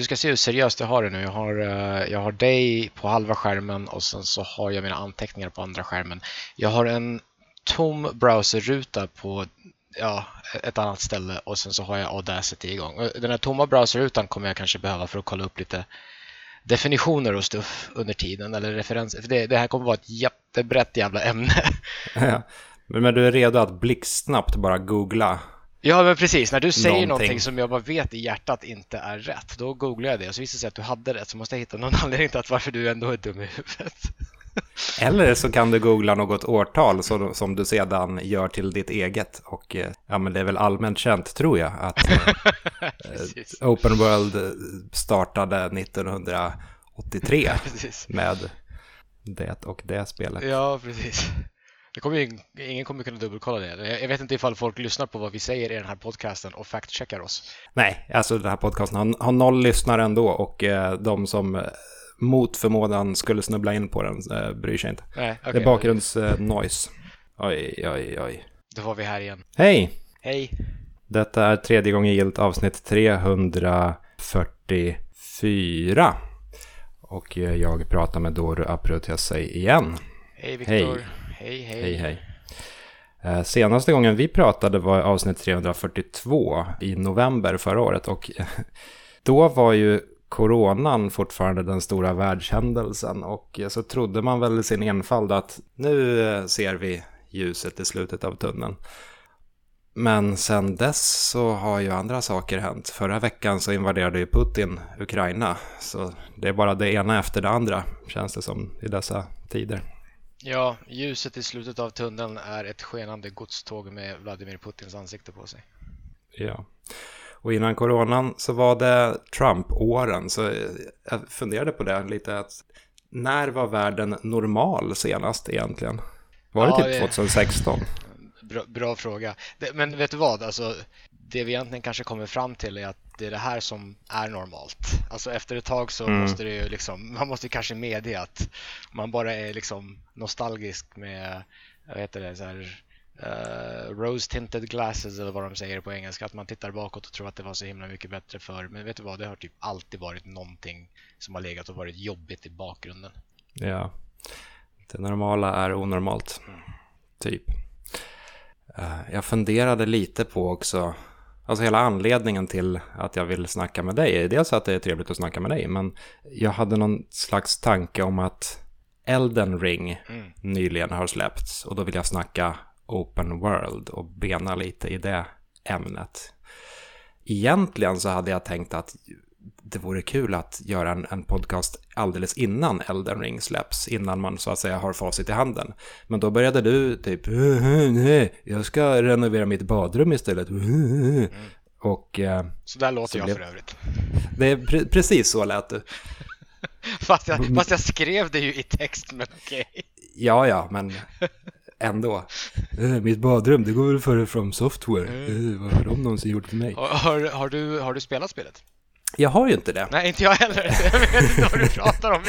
Du ska se hur seriöst jag har det nu. Jag har, eh, jag har dig på halva skärmen och sen så har jag mina anteckningar på andra skärmen. Jag har en tom browserruta på ja, ett annat ställe och sen så har jag Audacity igång. Den här tomma browserrutan kommer jag kanske behöva för att kolla upp lite definitioner och stuff under tiden eller referenser. För det, det här kommer vara ett jättebrett jävla ämne. Ja. Men du är redo att blixtsnabbt bara googla Ja, men precis. När du säger någonting. Någonting. som jag bara vet i hjärtat inte är rätt, då googlar jag det och så visar det sig att du hade rätt. Så måste jag hitta någon anledning till att varför du ändå är dum i huvudet. Eller så kan du googla något årtal som du sedan gör till ditt eget. Och eh, ja, men det är väl allmänt känt tror jag att eh, Precis. Open World eh, startade 1983 precis. med det och det spelet. Ja, precis. Det kommer ju, ingen kommer kunna dubbelkolla det. Jag vet inte ifall folk lyssnar på vad vi säger i den här podcasten och fact-checkar oss. Nej, alltså den här podcasten har, har noll lyssnare ändå och eh, de som eh, mot förmodan skulle snubbla in på den eh, bryr sig inte. Nej, Det okej. är bakgrunds-noise. Oj, oj, oj. Då var vi här igen. Hej! Hej! Detta är tredje gången gillt avsnitt 344. Och eh, jag pratar med Doru Aprotiasei igen. Hej Viktor! Hej, hej! Hej, hej. hej. Eh, senaste gången vi pratade var avsnitt 342 i november förra året och då var ju coronan fortfarande den stora världshändelsen och så trodde man väl i sin enfald att nu ser vi ljuset i slutet av tunneln. Men sen dess så har ju andra saker hänt. Förra veckan så invaderade ju Putin Ukraina. Så det är bara det ena efter det andra, känns det som i dessa tider. Ja, ljuset i slutet av tunneln är ett skenande godståg med Vladimir Putins ansikte på sig. Ja. Och innan coronan så var det Trump-åren. Så jag funderade på det lite. Att när var världen normal senast egentligen? Var det Ja, typ det- 2016? Bra, bra fråga. Det, men vet du vad? Alltså, det vi egentligen kanske kommer fram till är att det är det här som är normalt. Alltså efter ett tag så Mm. måste det ju liksom, man måste kanske medge att man bara är liksom nostalgisk med, vad heter det, så här, eh, rose tinted glasses eller vad de säger på engelska. Att man tittar bakåt och tror att det var så himla mycket bättre förr. Men vet du vad, det har typ alltid varit någonting som har legat och varit jobbigt i bakgrunden. Ja. Det normala är onormalt. Typ. Eh, Jag funderade lite på också, alltså hela anledningen till att jag vill snacka med dig är dels att det är trevligt att snacka med dig, men jag hade någon slags tanke om att Elden Ring Mm. nyligen har släppts och då vill jag snacka Open World och bena lite i det ämnet. Egentligen så hade jag tänkt att det vore kul att göra en, en podcast alldeles innan Elden Ring släpps, innan man så att säga har facit i handen. Men då började du typ, nej, jag ska renovera mitt badrum istället. Och eh, Så där låter Så jag blev- för övrigt. det är pre- precis så lät du. Fast jag, fast jag skrev det ju i text, men okej. Ja, ja, men ändå. Eh, Mitt badrum, det går väl före From Software. Eh, Vad har de någonsin gjort för mig? Har, har, har, du, har du spelat spelet? Jag har ju inte det. Nej, inte jag heller. Jag vet inte vad du pratar om.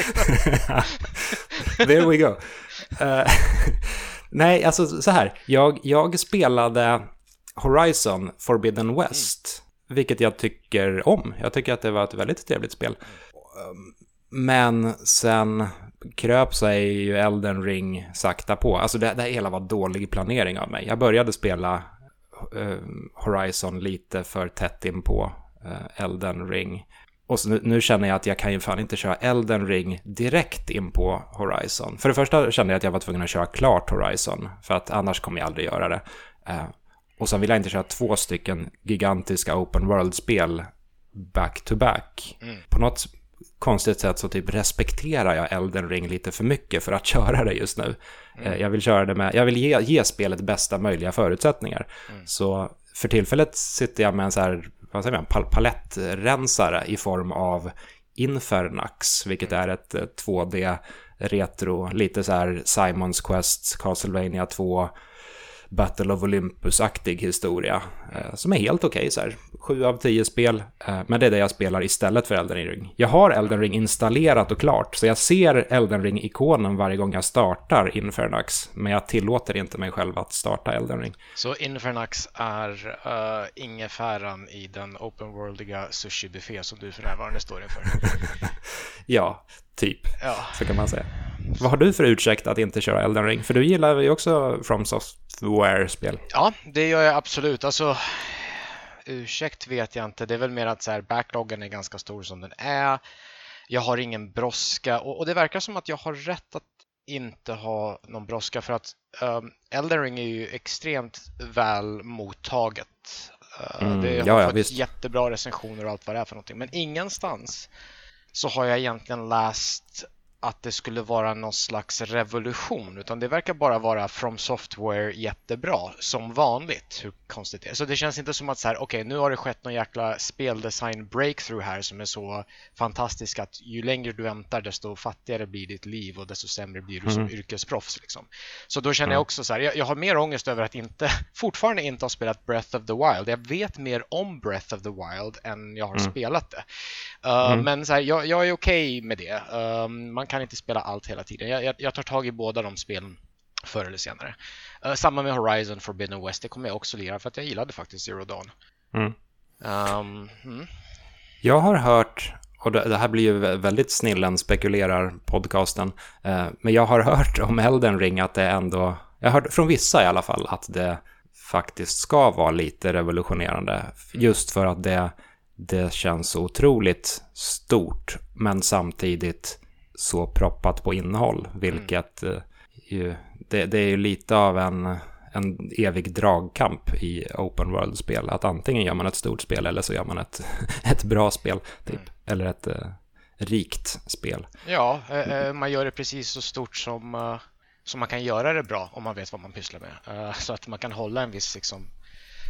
There we go. Eh, nej, alltså så här. Jag, jag spelade Horizon Forbidden West, vilket jag tycker om. Jag tycker att det var ett väldigt trevligt spel. Um, Men sen kröp sig ju Elden Ring sakta på. Alltså det, det hela var dålig planering av mig. Jag började spela eh, Horizon lite för tätt in på Elden Ring. Och nu, nu känner jag att jag kan ju fan inte köra Elden Ring direkt in på Horizon. För det första kände jag att jag var tvungen att köra klart Horizon, för att annars kommer jag aldrig göra det. Eh, och sen vill jag inte köra två stycken gigantiska open world-spel back to back. På något konstigt sätt så typ respekterar jag Elden Ring lite för mycket för att köra det just nu. Eh, Jag vill köra det med, jag vill ge, ge spelet bästa möjliga förutsättningar. Så för tillfället sitter jag med en så här, vad säger man, pal palettrensare i form av Infernax, vilket är ett eh, 2D retro, lite så här Simons Quest, Castlevania 2, Battle of Olympus-aktig historia. Eh, som är helt okej så här. 7 av 10 spel, eh, men det är det jag spelar istället för Elden Ring. Jag har Elden Ring installerat och klart, så jag ser Elden Ring-ikonen varje gång jag startar Infernax, men jag tillåter inte mig själv att starta Elden Ring. Så Infernax är uh, ingefäran i den open worldiga sushi-buffé som du för närvarande står inför? ja, typ. Ja. Så kan man säga. Vad har du för ursäkt att inte köra Elden Ring? För du gillar ju också From Software-spel. Ja, det gör jag absolut. Alltså, ursäkt vet jag inte. Det är väl mer att så här, backloggen är ganska stor som den är. Jag har ingen brådska och, och det verkar som att jag har rätt att inte ha någon brådska för att um, Elden Ring är ju extremt väl mottaget. Uh, mm, det har ja, fått visst. jättebra recensioner och allt vad det är för någonting. Men ingenstans så har jag egentligen läst att det skulle vara någon slags revolution utan det verkar bara vara From Software jättebra som vanligt. Hur konstigt det är. Så det känns inte som att så här, okej, okay, nu har det skett någon jäkla speldesign breakthrough här som är så fantastisk att ju längre du väntar desto fattigare blir ditt liv och desto sämre blir du mm. som yrkesproffs. Liksom. Så då känner mm. jag också så här, jag, jag, har mer ångest över att inte, fortfarande inte ha spelat Breath of the Wild. Jag vet mer om Breath of the Wild än jag har mm. spelat det. Uh, men så här, jag, jag är okej okay med det. Uh, man kan inte spela allt hela tiden. Jag, jag, jag tar tag i båda de spelen förr eller senare. Uh, samma med Horizon Forbidden West, det kommer jag också lira för att jag gillade faktiskt Zero Dawn. Mm. Um, mm. Jag har hört, och det här blir ju väldigt snillen spekulerar podcasten, uh, men jag har hört om Elden Ring att det ändå, jag har hört från vissa i alla fall, att det faktiskt ska vara lite revolutionerande. Just för att det, det känns otroligt stort, men samtidigt så proppat på innehåll, vilket mm. ju, det, det, är ju lite av en, en evig dragkamp i open world-spel. Att antingen gör man ett stort spel eller så gör man ett, ett bra spel, typ. Mm. Eller ett uh, rikt spel. Ja, uh, man gör det precis så stort som, uh, som man kan göra det bra om man vet vad man pysslar med. så att man kan hålla en viss, liksom,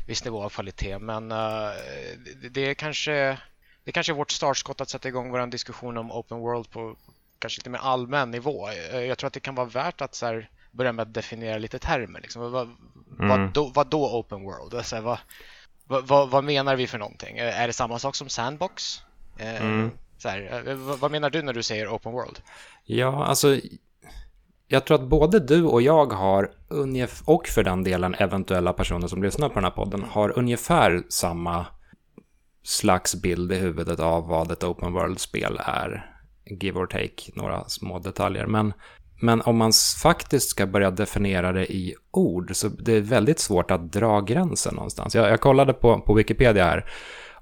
viss nivå av kvalitet. Men det, det är kanske det kanske är vårt startskott att sätta igång vår diskussion om open world på, kanske lite mer allmän nivå. Eh, jag tror att det kan vara värt att så börja med att definiera lite termer. Liksom. Vad, mm. vad, då, vad då open world? Alltså, vad, vad, vad, menar vi för någonting? Eh, är det samma sak som sandbox? Eh, mm. Så här, vad menar du när du säger open world? Ja, alltså jag tror att både du och jag har, och för den delen eventuella personer som lyssnar på den här podden, har ungefär samma slags bild i huvudet av vad ett open world-spel är give or take några små detaljer. Men, men om man faktiskt ska börja definiera det i ord så det är väldigt svårt att dra gränsen någonstans. Jag, jag kollade på, på Wikipedia här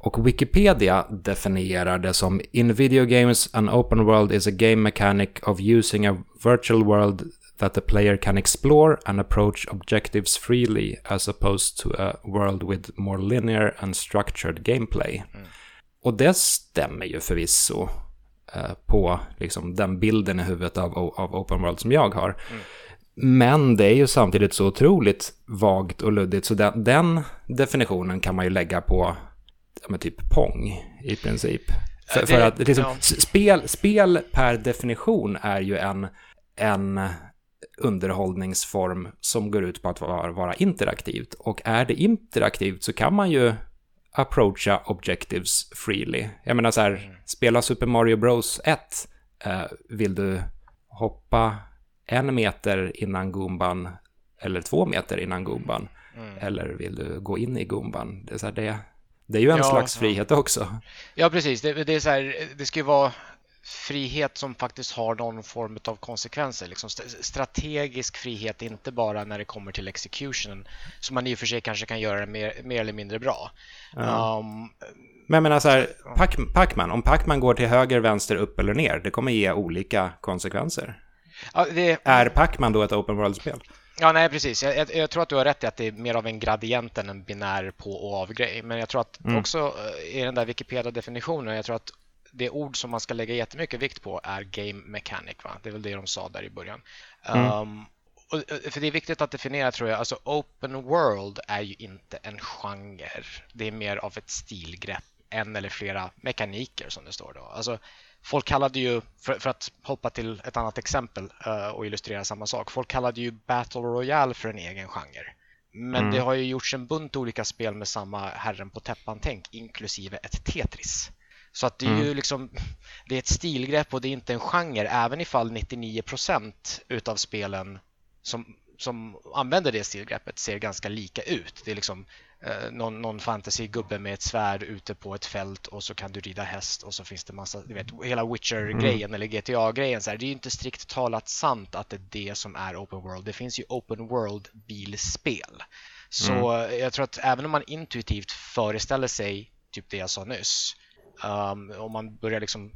och Wikipedia definierar det som In video games an open world is a game mechanic of using a virtual world that the player can explore and approach objectives freely as opposed to a world with more linear and structured gameplay. Mm. Och det stämmer ju förvisso. Eh, på liksom, den bilden i huvudet av, av Open World som jag har. Mm. Men det är ju samtidigt så otroligt vagt och luddigt så den, den definitionen kan man ju lägga på med typ Pong i princip. För, det, för att liksom, ja. spel, spel per definition är ju en, en underhållningsform som går ut på att vara, vara interaktivt. Och är det interaktivt så kan man ju approacha objectives freely. Jag menar så här, mm. Spela Super Mario Bros 1. Eh, vill du hoppa en meter innan Goomban eller två meter innan Goomban? Mm. Eller vill du gå in i Goomban? Det är, så här, det, det är ju en ja, slags frihet också. Ja, precis. Det, det är så här, det ska ju vara frihet som faktiskt har någon form av konsekvenser. Liksom strategisk frihet, inte bara när det kommer till execution som man i och för sig kanske kan göra mer, mer eller mindre bra. Ja. Um, men jag menar så här, Pac-Man, om Pac-Man går till höger, vänster, upp eller ner, det kommer ge olika konsekvenser. Ja, det... Är Pac-Man då ett open world-spel? Ja, nej precis. Jag, jag, jag, tror att du har rätt i att det är mer av en gradient än en binär på och av-grej. Men jag tror att mm. också eh, i den där Wikipedia-definitionen, jag tror att det ord som man ska lägga jättemycket vikt på är game mechanic. Va? Det är väl det de sa där i början. Mm. Um, och, för det är viktigt att definiera tror jag. Alltså open world är ju inte en genre. Det är mer av ett stilgrepp. En eller flera mekaniker som det står då. Alltså, folk kallade ju, för, för att hoppa till ett annat exempel uh, och illustrera samma sak. Folk kallade ju Battle Royale för en egen genre. Men mm. det har ju gjorts en bunt olika spel med samma herren på täppan-tänk, inklusive ett Tetris. Så att det är mm. ju liksom, det är ett stilgrepp och det är inte en genre, även ifall 99% utav spelen som, som använder det stilgreppet ser ganska lika ut. Det är liksom eh, någon, någon fantasy-gubbe med ett svärd ute på ett fält och så kan du rida häst och så finns det massa, du vet, hela Witcher-grejen mm. eller GTA-grejen. Så här, det är ju inte strikt talat sant att det är det som är open world. Det finns ju open world-bilspel. Så mm. jag tror att även om man intuitivt föreställer sig typ det jag sa nyss, um, om man börjar liksom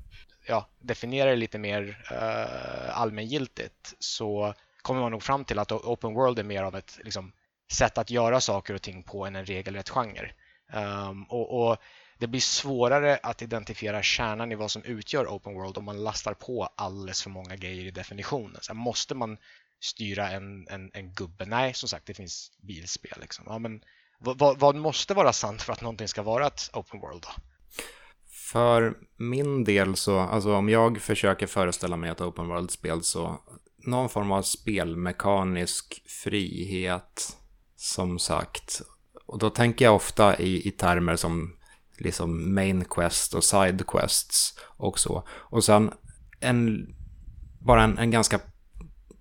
ja, definiera det lite mer uh, allmängiltigt så kommer man nog fram till att open world är mer av ett liksom, sätt att göra saker och ting på än en regelrätt genre. Um, och, och, det blir svårare att identifiera kärnan i vad som utgör open world om man lastar på alldeles för många grejer i definitionen. Så måste man styra en, en, en gubbe? Nej, som sagt, det finns bilspel. Liksom. Ja, men vad, vad, måste vara sant för att någonting ska vara ett open world? Då? För min del så, alltså om jag försöker föreställa mig ett open world-spel så någon form av spelmekanisk frihet som sagt. Och då tänker jag ofta i, i termer som liksom main quest och side quests och så. Och sen en, bara en, en ganska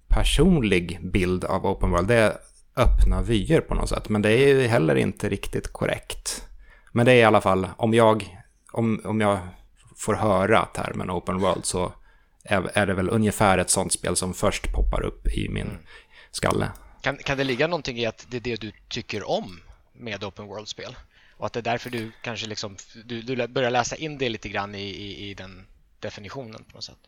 personlig bild av open world, det är öppna vyer på något sätt. Men det är ju heller inte riktigt korrekt. Men det är i alla fall, om jag, om, om jag får höra termen open world så är, är det väl ungefär ett sånt spel som först poppar upp i min mm. skalle. Kan, kan det ligga någonting i att det är det du tycker om med open world-spel? Och att det är därför du kanske liksom, du, du börjar läsa in det lite grann i, i, i den definitionen på något sätt?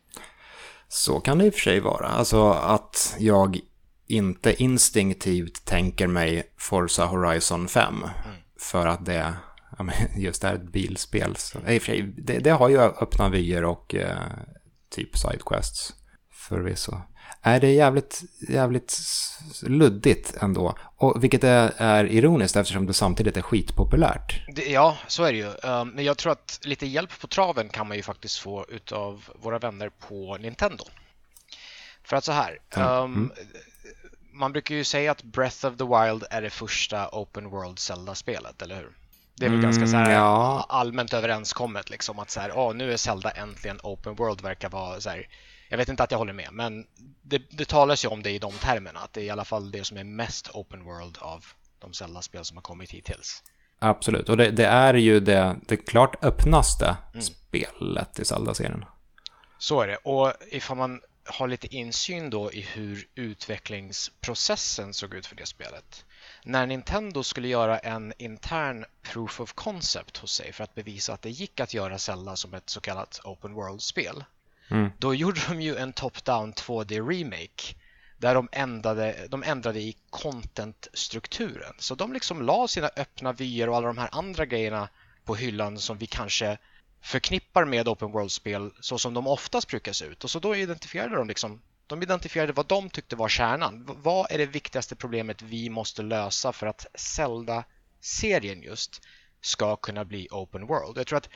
Så kan det i och för sig vara. Alltså att jag inte instinktivt tänker mig Forza Horizon 5. Mm. För att det just det är ett bilspel. Så, sig, det, det har ju öppna vyer och eh, typ sidequests förvisso. Är det jävligt, jävligt luddigt ändå. Och vilket är, är ironiskt eftersom det samtidigt är skitpopulärt. Det, ja, så är det ju. Um, men jag tror att lite hjälp på traven kan man ju faktiskt få utav våra vänner på Nintendo. För att så här. Um, mm. Man brukar ju säga att Breath of the Wild är det första Open World Zelda-spelet, eller hur? Det är väl mm, ganska så här ja. allmänt överenskommet liksom att så här, oh, nu är Zelda äntligen Open World verkar vara så här jag vet inte att jag håller med, men det, det talas ju om det i de termerna. Att det är i alla fall det som är mest open world av de Zelda-spel som har kommit hittills. Absolut, och det, det är ju det, det klart öppnaste mm. spelet i Zelda-serien. Så är det, och ifall man har lite insyn då i hur utvecklingsprocessen såg ut för det spelet. När Nintendo skulle göra en intern proof of concept hos sig för att bevisa att det gick att göra Zelda som ett så kallat open world-spel Mm. Då gjorde de ju en top-down 2D-remake där de ändrade, de ändrade i content-strukturen. Så de liksom la sina öppna vyer och alla de här andra grejerna på hyllan som vi kanske förknippar med open world-spel så som de oftast brukar se ut. Och så då identifierade de liksom de identifierade vad de tyckte var kärnan. Vad är det viktigaste problemet vi måste lösa för att Zelda-serien just ska kunna bli open world? Jag tror att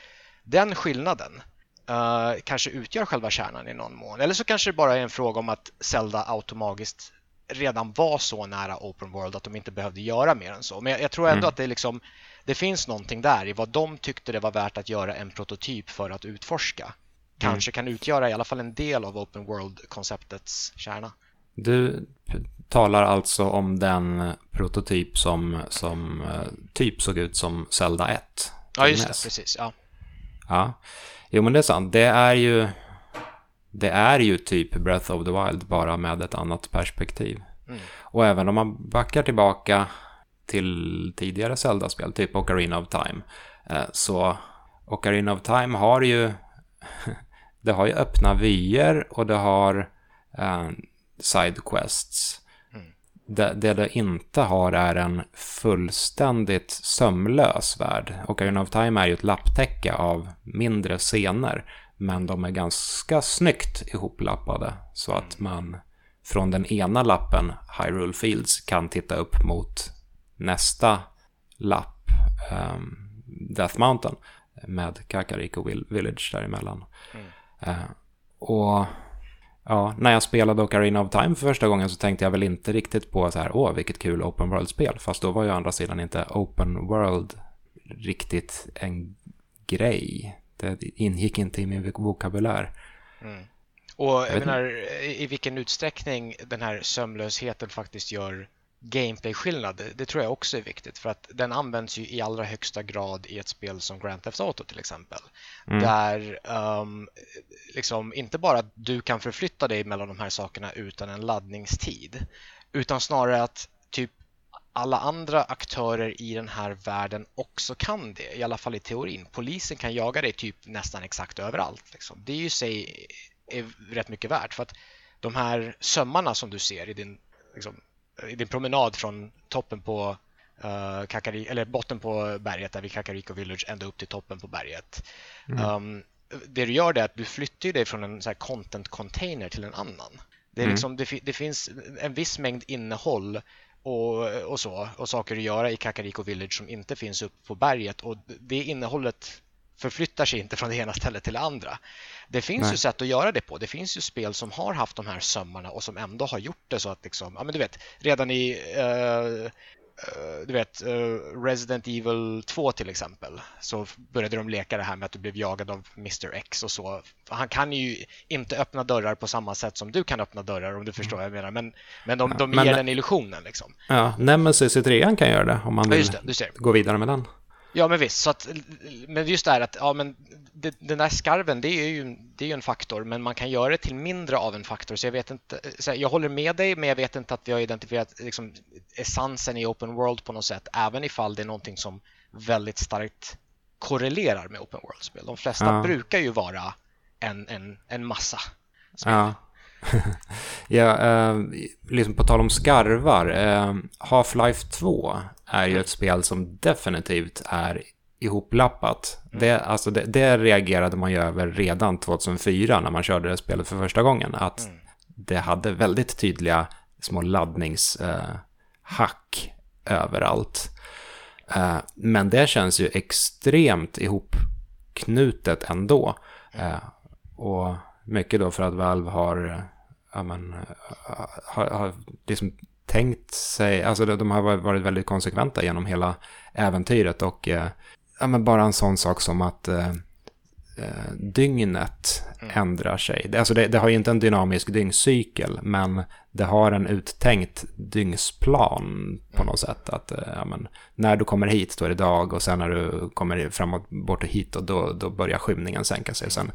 den skillnaden uh, kanske utgör själva kärnan i någon mån. Eller så kanske det bara är en fråga om att Zelda automatiskt redan var så nära open world att de inte behövde göra mer än så. Men jag, jag tror ändå mm. att det, liksom, det finns någonting där i vad de tyckte det var värt att göra en prototyp för att utforska. Kanske kan utgöra i alla fall en del av open world-konceptets kärna. Du talar alltså om den prototyp som, som eh, typ såg ut som Zelda 1. Ja, just det. Precis. Ja. ja. Jo, men det är sant. Det är ju... Det är ju typ Breath of the Wild, bara med ett annat perspektiv. Mm. Och även om man backar tillbaka till tidigare Zelda-spel, typ Ocarina of Time, eh, så Ocarina of Time har ju... det har ju öppna vyer och det har eh, sidequests. Mm. Det, det det inte har är en fullständigt sömlös värld. Ocarina of Time är ju ett lapptäcke av mindre scener. Men de är ganska snyggt ihoplappade. Så att mm. man från den ena lappen, Hyrule Fields, kan titta upp mot nästa lapp, um, Death Mountain, med Kakariko Village däremellan. Mm. Uh, och Ja, när jag spelade Ocarina of Time för första gången så tänkte jag väl inte riktigt på så här, åh, vilket kul open world-spel. Fast då var ju å andra sidan inte open world riktigt en grej. Det ingick inte i min vokabulär. Mm. Och jag, jag menar, i vilken utsträckning den här sömlösheten faktiskt gör gameplay-skillnad, det, tror jag också är viktigt för att den används ju i allra högsta grad i ett spel som Grand Theft Auto till exempel. Mm. Där um, liksom inte bara att du kan förflytta dig mellan de här sakerna utan en laddningstid utan snarare att typ alla andra aktörer i den här världen också kan det, i alla fall i teorin. Polisen kan jaga dig typ nästan exakt överallt. Liksom. Det är ju sig är rätt mycket värt för att de här sömmarna som du ser i din liksom, din promenad från toppen på uh, Kakari, eller botten på berget där vid Kakariko Village ända upp till toppen på berget. Mm. Um, det du gör är att du flyttar dig från en så content container till en annan. Det, är mm. liksom, det, det, finns en viss mängd innehåll och, och så och saker att göra i Kakariko Village som inte finns uppe på berget och det innehållet förflyttar sig inte från det ena stället till det andra. Det finns Nej. ju sätt att göra det på. Det finns ju spel som har haft de här sömmarna och som ändå har gjort det så att liksom, ja men du vet, redan i uh, du vet, uh, Resident Evil 2 till exempel så började de leka det här med att du blev jagad av Mr X och så. Han kan ju inte öppna dörrar på samma sätt som du kan öppna dörrar om du förstår vad jag menar. Men, men de, de ja, ger den illusionen liksom. Ja, Nemesis i 3 kan göra det om man vill ja, det, gå vidare med den. Ja men visst, så att, men just det här att ja, men det, den där skarven det är, ju, det är ju en faktor men man kan göra det till mindre av en faktor så jag vet inte, så jag håller med dig men jag vet inte att vi har identifierat liksom, essensen i open world på något sätt även ifall det är någonting som väldigt starkt korrelerar med open world-spel. De flesta ja. brukar ju vara en, en, en massa spel. Ja. ja, eh, liksom på tal om skarvar. Eh, Half-Life 2 är ju ett spel som definitivt är ihoplappat. Mm. Det, alltså det, det, reagerade man ju över redan 2004 när man körde det spelet för första gången. Att mm. det hade väldigt tydliga små laddningshack eh, överallt. Eh, men det känns ju extremt ihopknutet ändå. Mm. Eh, och mycket då för att Valve har, ja men, har, har liksom tänkt sig, alltså de har varit väldigt konsekventa genom hela äventyret och ja, men bara en sån sak som att eh, eh, dygnet mm. ändrar sig. Alltså det, det, har ju inte en dynamisk dyngcykel, men det har en uttänkt dygnsplan på något sätt. Att eh, ja, men, när du kommer hit då är det dag och sen när du kommer framåt bort och hit och då, då börjar skymningen sänka sig. Sen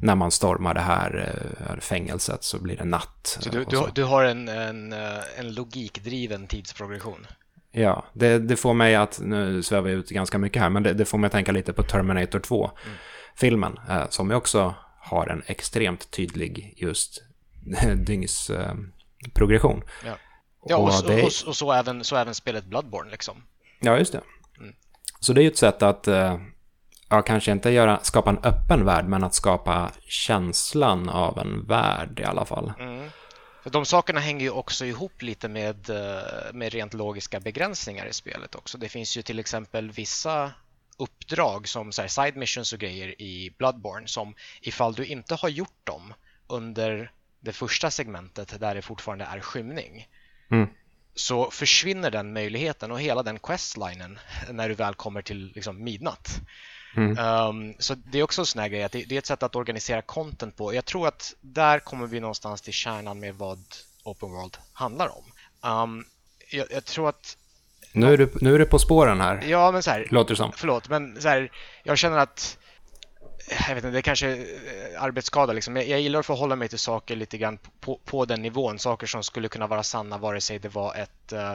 när man stormar det här eh, fängelset så blir det natt. Så du, du, du har en, en, eh, en logikdriven tidsprogression? Ja, det, det, får mig att, nu svävar jag ut ganska mycket här, men det, det får mig att tänka lite på Terminator 2-filmen, mm. eh, som ju också har en extremt tydlig just dygnsprogression. Eh, ja, ja och, och, så, det... och, och, så, även, så även spelet Bloodborne liksom. Ja, just det. Mm. Så det är ju ett sätt att, eh, ja, kanske inte göra, skapa en öppen värld, men att skapa känslan av en värld i alla fall. Mm. De sakerna hänger ju också ihop lite med, eh, med rent logiska begränsningar i spelet också. Det finns ju till exempel vissa uppdrag som så här, side missions och grejer i Bloodborne som ifall du inte har gjort dem under det första segmentet där det fortfarande är skymning mm. så försvinner den möjligheten och hela den questlinen när du väl kommer till liksom, midnatt. Mm. Um, så det är också en sån här grej att det, det, är ett sätt att organisera content på. Jag tror att där kommer vi någonstans till kärnan med vad Open World handlar om. Um, jag, jag, tror att... Nu är, du, nu är du på spåren här. Ja, men så här. Låter det som. Förlåt, men så här, jag känner att jag vet inte, det är kanske är arbetsskada. Liksom. Jag, jag gillar att förhålla mig till saker lite grann på, på den nivån. Saker som skulle kunna vara sanna vare sig det var ett, uh,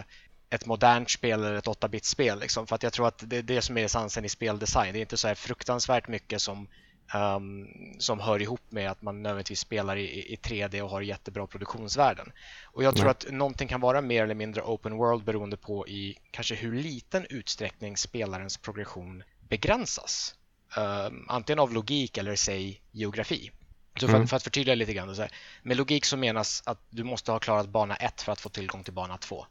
ett modernt spel eller ett 8-bit-spel. Liksom. För att jag tror att det är det som är essensen i speldesign. Det är inte så här fruktansvärt mycket som, um, som hör ihop med att man nödvändigtvis spelar i, i 3D och har jättebra produktionsvärden. Och jag tror mm. att någonting kan vara mer eller mindre open world beroende på i kanske hur liten utsträckning spelarens progression begränsas. Um, antingen av logik eller säg geografi. Så för, mm. för, att förtydliga lite grann, så här, med logik så menas att du måste ha klarat bana 1 för att få tillgång till bana 2.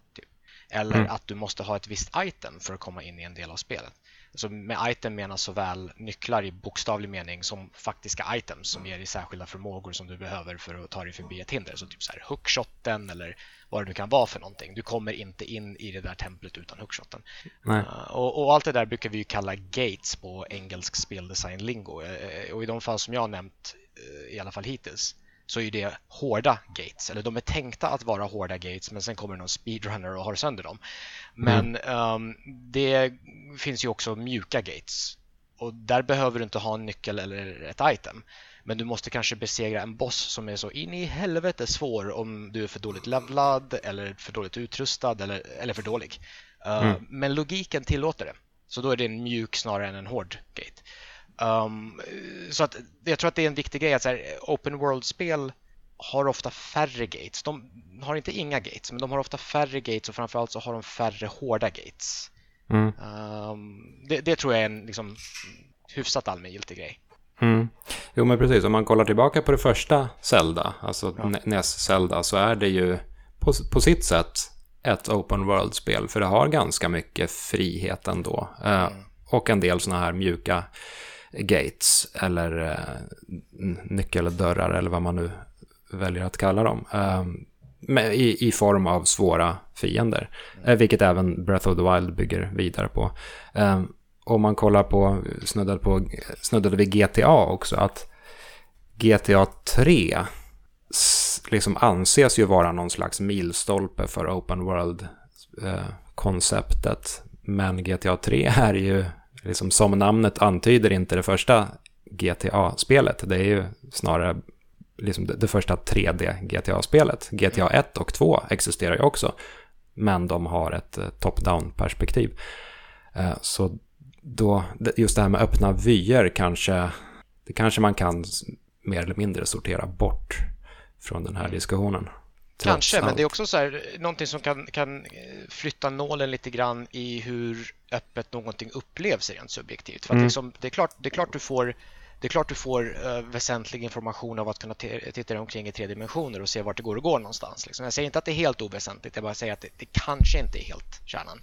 Eller mm. att du måste ha ett visst item för att komma in i en del av spelet. Alltså med item menas såväl nycklar i bokstavlig mening som faktiska items som ger dig särskilda förmågor som du behöver för att ta dig förbi ett hinder. Så typ så här hookshotten eller vad det nu kan vara för någonting. Du kommer inte in i det där templet utan hookshotten. Uh, och, och, allt det där brukar vi kalla gates på engelsk speldesign-lingo. Uh, och i de fall som jag har nämnt, uh, i alla fall hittills, så är det hårda gates. Eller de är tänkta att vara hårda gates men sen kommer någon speedrunner och har sönder dem. Men mm. um, det finns ju också mjuka gates. Och där behöver du inte ha en nyckel eller ett item. Men du måste kanske besegra en boss som är så in i helvete svår om du är för dåligt levlad eller för dåligt utrustad eller, eller för dålig. Uh, mm. Men logiken tillåter det. Så då är det en mjuk snarare än en hård gate. Um, så att jag tror att det är en viktig grej att så här, open world-spel har ofta färre gates. De har inte inga gates, men de har ofta färre gates och framförallt så har de färre hårda gates. Mm. Um, det, det, tror jag är en liksom, hyfsat allmängiltig grej. Mm. Jo, men precis. Om man kollar tillbaka på det första Zelda, alltså ja. NES Zelda, så är det ju på, på sitt sätt ett open world-spel, för det har ganska mycket frihet ändå. Uh, mm. Och en del sådana här mjuka gates eller eh, nyckeldörrar eller vad man nu väljer att kalla dem. Eh, med, i, i form av svåra fiender, eh, vilket även Breath of the Wild bygger vidare på. Eh, Om man kollar på, snuddade, på, snuddade vid GTA också, att GTA 3 liksom anses ju vara någon slags milstolpe för open world-konceptet. Men GTA 3 är ju, liksom som namnet antyder, inte det första GTA-spelet. Det är ju snarare liksom det, det första 3D-GTA-spelet. GTA 1 och 2 existerar ju också, men de har ett eh, top-down perspektiv. Eh, så då, just det här med öppna vyer kanske, det kanske man kan mer eller mindre sortera bort från den här mm. diskussionen. Kanske, men det är också så här, någonting som kan, kan flytta nålen lite grann i hur öppet någonting upplevs rent subjektivt. För mm. liksom, det, är klart, det är klart du får det är klart du får uh, väsentlig information av att kunna titta dig omkring i tre dimensioner och se vart det går och går någonstans. Liksom. Jag säger inte att det är helt oväsentligt, jag bara säger att det, det kanske inte är helt kärnan.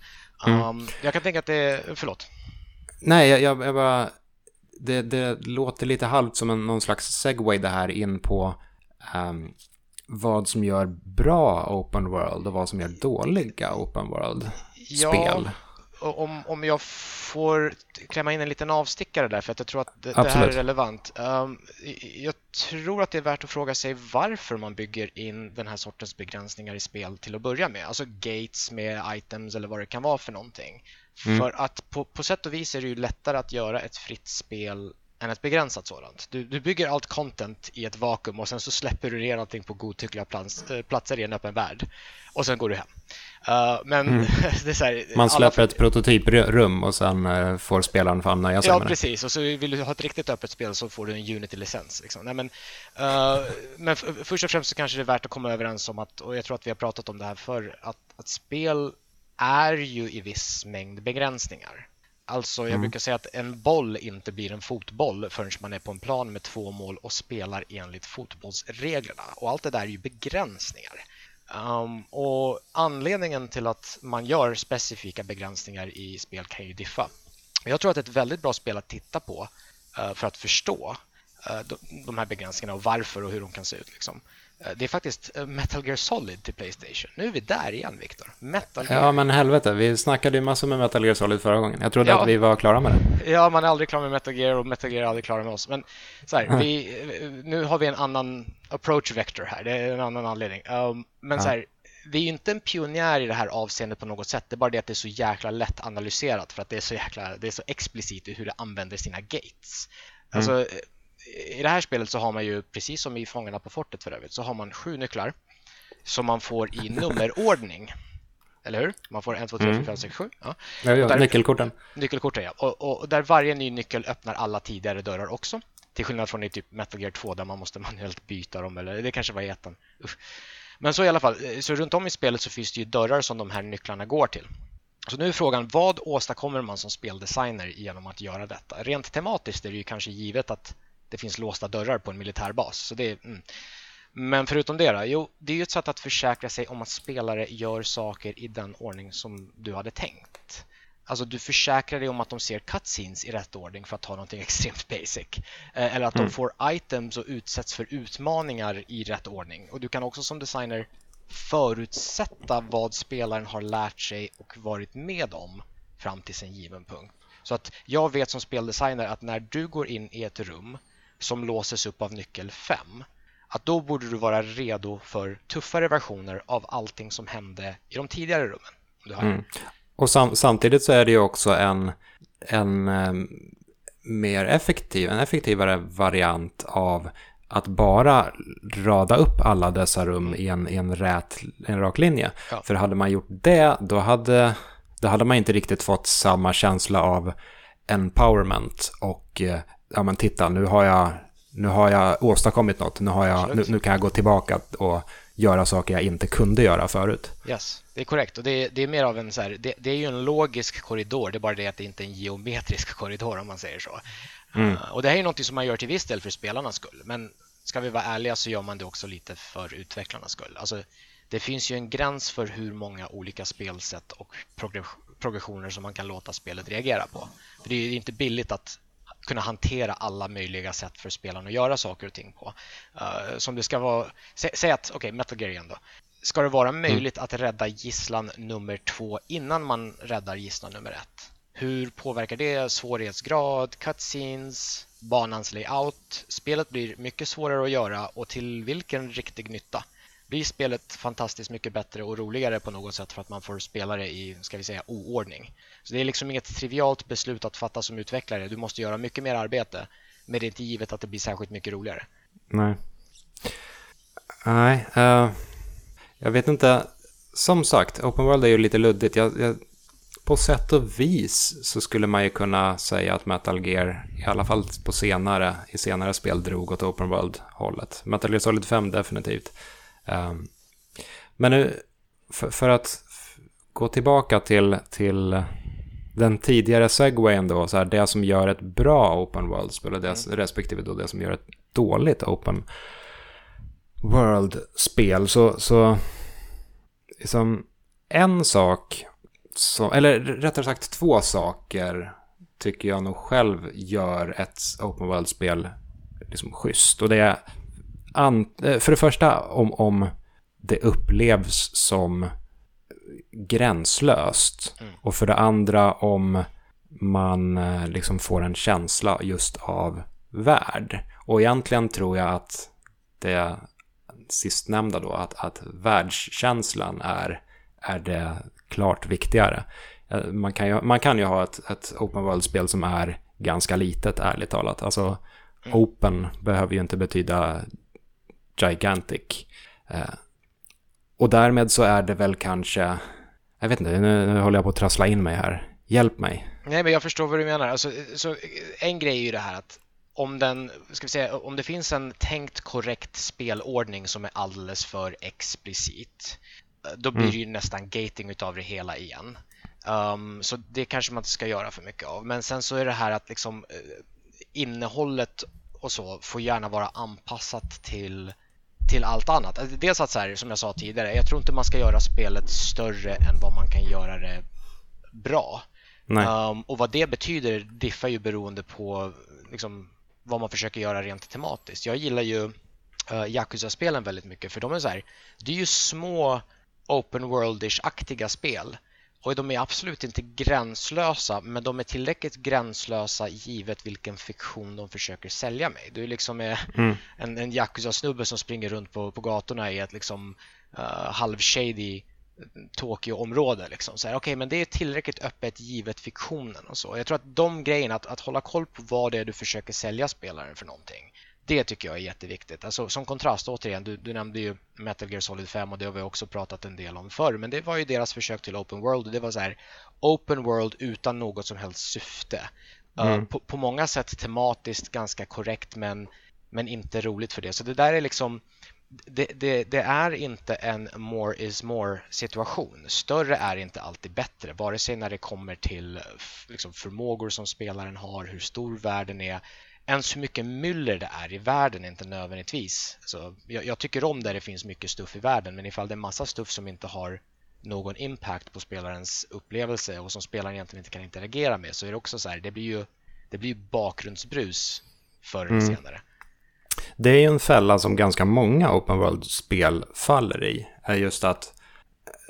Um, mm. Jag kan tänka att det, förlåt. Nej, jag, jag, jag bara... Det, det, låter lite halvt som en, någon slags segway det här in på um, vad som gör bra open world och vad som gör dåliga open world-spel. Ja, om, om jag får klämma in en liten avstickare där för att jag tror att det, det här är relevant. Um, jag tror att det är värt att fråga sig varför man bygger in den här sortens begränsningar i spel till att börja med. Alltså gates med items eller vad det kan vara för någonting. Mm. För att på, på sätt och vis är det ju lättare att göra ett fritt spel än ett begränsat sådant. Du, du bygger allt content i ett vakuum och sen så släpper du ner allting på godtyckliga plats, äh, platser i en öppen värld. Och sen går du hem. Uh, men mm. det är så här, Man släpper alla... ett prototyprum och sen uh, får spelaren fan nöja sig ja, med det. Precis. Och så vill du ha ett riktigt öppet spel så får du en Unity-licens. Liksom. Nej, men, uh, men först och främst så kanske det är värt att komma överens om att, och jag tror att vi har pratat om det här förr, att, att spel är ju i viss mängd begränsningar. Alltså jag mm. brukar säga att en boll inte blir en fotboll förrän man är på en plan med två mål och spelar enligt fotbollsreglerna. Och allt det där är ju begränsningar. Um, och anledningen till att man gör specifika begränsningar i spel kan ju diffa. Jag tror att ett väldigt bra spel att titta på uh, för att förstå uh, de, de här begränsningarna och varför och hur de kan se ut. Liksom. Eh, det är faktiskt eh, Metal Gear Solid till Playstation. Nu är vi där igen, Viktor. Metal Gear. Ja, men helvete. Vi snackade ju massor med Metal Gear Solid förra gången. Jag trodde ja. att vi var klara med det. Ja, man är aldrig klar med Metal Gear och Metal Gear är aldrig klara med oss. Men så här, vi, nu har vi en annan approach vector här. Det är en annan anledning. Um, men ja. så här, vi är inte en pionjär i det här avseendet på något sätt. Det är bara det att det är så jäkla lätt analyserat för att det är så jäkla, det är så explicit i hur det använder sina gates. Alltså, mm i det här spelet så har man ju, precis som i Fångarna på fortet för övrigt, så har man sju nycklar som man får i nummerordning. Eller hur? Man får en, två, tre, fyra, fem, sex, sju. Ja. Ja, ja, där, nyckelkorten. Nyckelkorten, ja. Och, och, där varje ny nyckel öppnar alla tidigare dörrar också. Till skillnad från i typ Metal Gear 2 där man måste manuellt byta dem, eller det kanske var i ettan. Men så i alla fall, så runt om i spelet så finns det ju dörrar som de här nycklarna går till. Så nu är frågan, vad åstadkommer man som speldesigner genom att göra detta? Rent tematiskt är det ju kanske givet att det finns låsta dörrar på en militärbas. Så det, mm. Men förutom det då, jo, det är ju ett sätt att försäkra sig om att spelare gör saker i den ordning som du hade tänkt. Alltså du försäkrar dig om att de ser cutscenes i rätt ordning för att ta någonting extremt basic. Eh, eller att mm. de får items och utsätts för utmaningar i rätt ordning. Och du kan också som designer förutsätta vad spelaren har lärt sig och varit med om fram till en given punkt. Så att jag vet som speldesigner att när du går in i ett rum som låses upp av nyckel 5 att då borde du vara redo för tuffare versioner av allting som hände i de tidigare rummen. Mm. Och sam samtidigt så är det ju också en, en um, mer effektiv, en effektivare variant av att bara rada upp alla dessa rum i en, i en, rät, en rak linje. Ja. För hade man gjort det, då hade, då hade man inte riktigt fått samma känsla av empowerment och eh, ja men titta nu har jag, nu har jag åstadkommit något, nu, har jag, nu, nu, kan jag gå tillbaka och göra saker jag inte kunde göra förut. Yes, det är korrekt och det är, det är mer av en så här, det, det, är ju en logisk korridor, det är bara det att det inte är en geometrisk korridor om man säger så. Mm. Uh, och det här är något som man gör till viss del för spelarnas skull, men ska vi vara ärliga så gör man det också lite för utvecklarnas skull. Alltså, det finns ju en gräns för hur många olika spelsätt och progressioner som man kan låta spelet reagera på. För Det är inte billigt att kunna hantera alla möjliga sätt för spelaren att göra saker och ting på. Uh, som det ska vara, sä, säg att, okej, okay, Metal Gear igen då. Ska det vara mm. möjligt mm. att rädda gisslan nummer två innan man räddar gisslan nummer ett? Hur påverkar det svårighetsgrad, cutscenes, banans layout? Spelet blir mycket svårare att göra och till vilken riktig nytta? Blir spelet fantastiskt mycket bättre och roligare på något sätt för att man får spela det i, ska vi säga, oordning? Så det är liksom inget trivialt beslut att fatta som utvecklare. Du måste göra mycket mer arbete, men det är inte givet att det blir särskilt mycket roligare. Nej. Nej, uh, jag vet inte. Som sagt, Open World är ju lite luddigt. Jag, jag, på sätt och vis så skulle man ju kunna säga att Metal Gear, i alla fall på senare, i senare spel, drog åt Open World-hållet. Metal Gear Solid 5 definitivt. Um, men nu, för, för, att gå tillbaka till, till den tidigare segwayen då, så här, det som gör ett bra open world-spel och det, mm. respektive då det som gör ett dåligt open world-spel, så, så liksom en sak, som, eller rättare sagt två saker tycker jag nog själv gör ett open world-spel liksom schysst. Och det är eh, för det första om, om det upplevs som gränslöst. Mm. Och för det andra om man eh, liksom får en känsla just av värld. Och egentligen tror jag att det sistnämnda då, att, att världskänslan är, är det klart viktigare. Eh, man kan ju, man kan ju ha ett, ett open world-spel som är ganska litet, ärligt talat. Alltså, mm. open behöver ju inte betyda gigantic. Eh, och därmed så är det väl kanske jag vet inte, nu, nu håller jag på att trassla in mig här. Hjälp mig. Nej, men jag förstår vad du menar. Alltså, så en grej är ju det här att om, den, ska vi säga, om det finns en tänkt korrekt spelordning som är alldeles för explicit, då blir mm. det ju nästan gating utav det hela igen. Um, så det kanske man inte ska göra för mycket av. Men sen så är det här att liksom uh, innehållet och så får gärna vara anpassat till till allt annat. Alltså, dels att så här, som jag sa tidigare, jag tror inte man ska göra spelet större än vad man kan göra det bra. Um, och vad det betyder diffar ju beroende på liksom, vad man försöker göra rent tematiskt. Jag gillar ju uh, Yakuza-spelen väldigt mycket för de är så här, det är ju små open world-ish-aktiga spel och de är absolut inte gränslösa, men de är tillräckligt gränslösa givet vilken fiktion de försöker sälja mig. Du är liksom mm. en, en Yakuza-snubbe som springer runt på, på gatorna i ett liksom uh, halvshady Tokyo-område. Liksom. Så okay, men det är tillräckligt öppet givet fiktionen och så. Jag tror att de grejerna, att, att hålla koll på vad det är du försöker sälja spelaren för någonting det tycker jag är jätteviktigt. Alltså, som kontrast, återigen, du, du nämnde ju Metal Gear Solid 5 och det har vi också pratat en del om förr, men det var ju deras försök till Open World och det var så här Open World utan något som helst syfte. Uh, mm. på, på, många sätt tematiskt ganska korrekt men, men inte roligt för det. Så det där är liksom det, det, det, är inte en more is more situation. Större är inte alltid bättre, vare sig när det kommer till liksom, förmågor som spelaren har, hur stor världen är ens hur mycket myller det är i världen är inte nödvändigtvis. Så jag, jag, tycker om där det finns mycket stuff i världen men ifall det är massa stuff som inte har någon impact på spelarens upplevelse och som spelaren egentligen inte kan interagera med så är det också så här, det blir ju, det blir bakgrundsbrus förr eller mm. senare. Det är ju en fälla som ganska många open world-spel faller i. Är just att,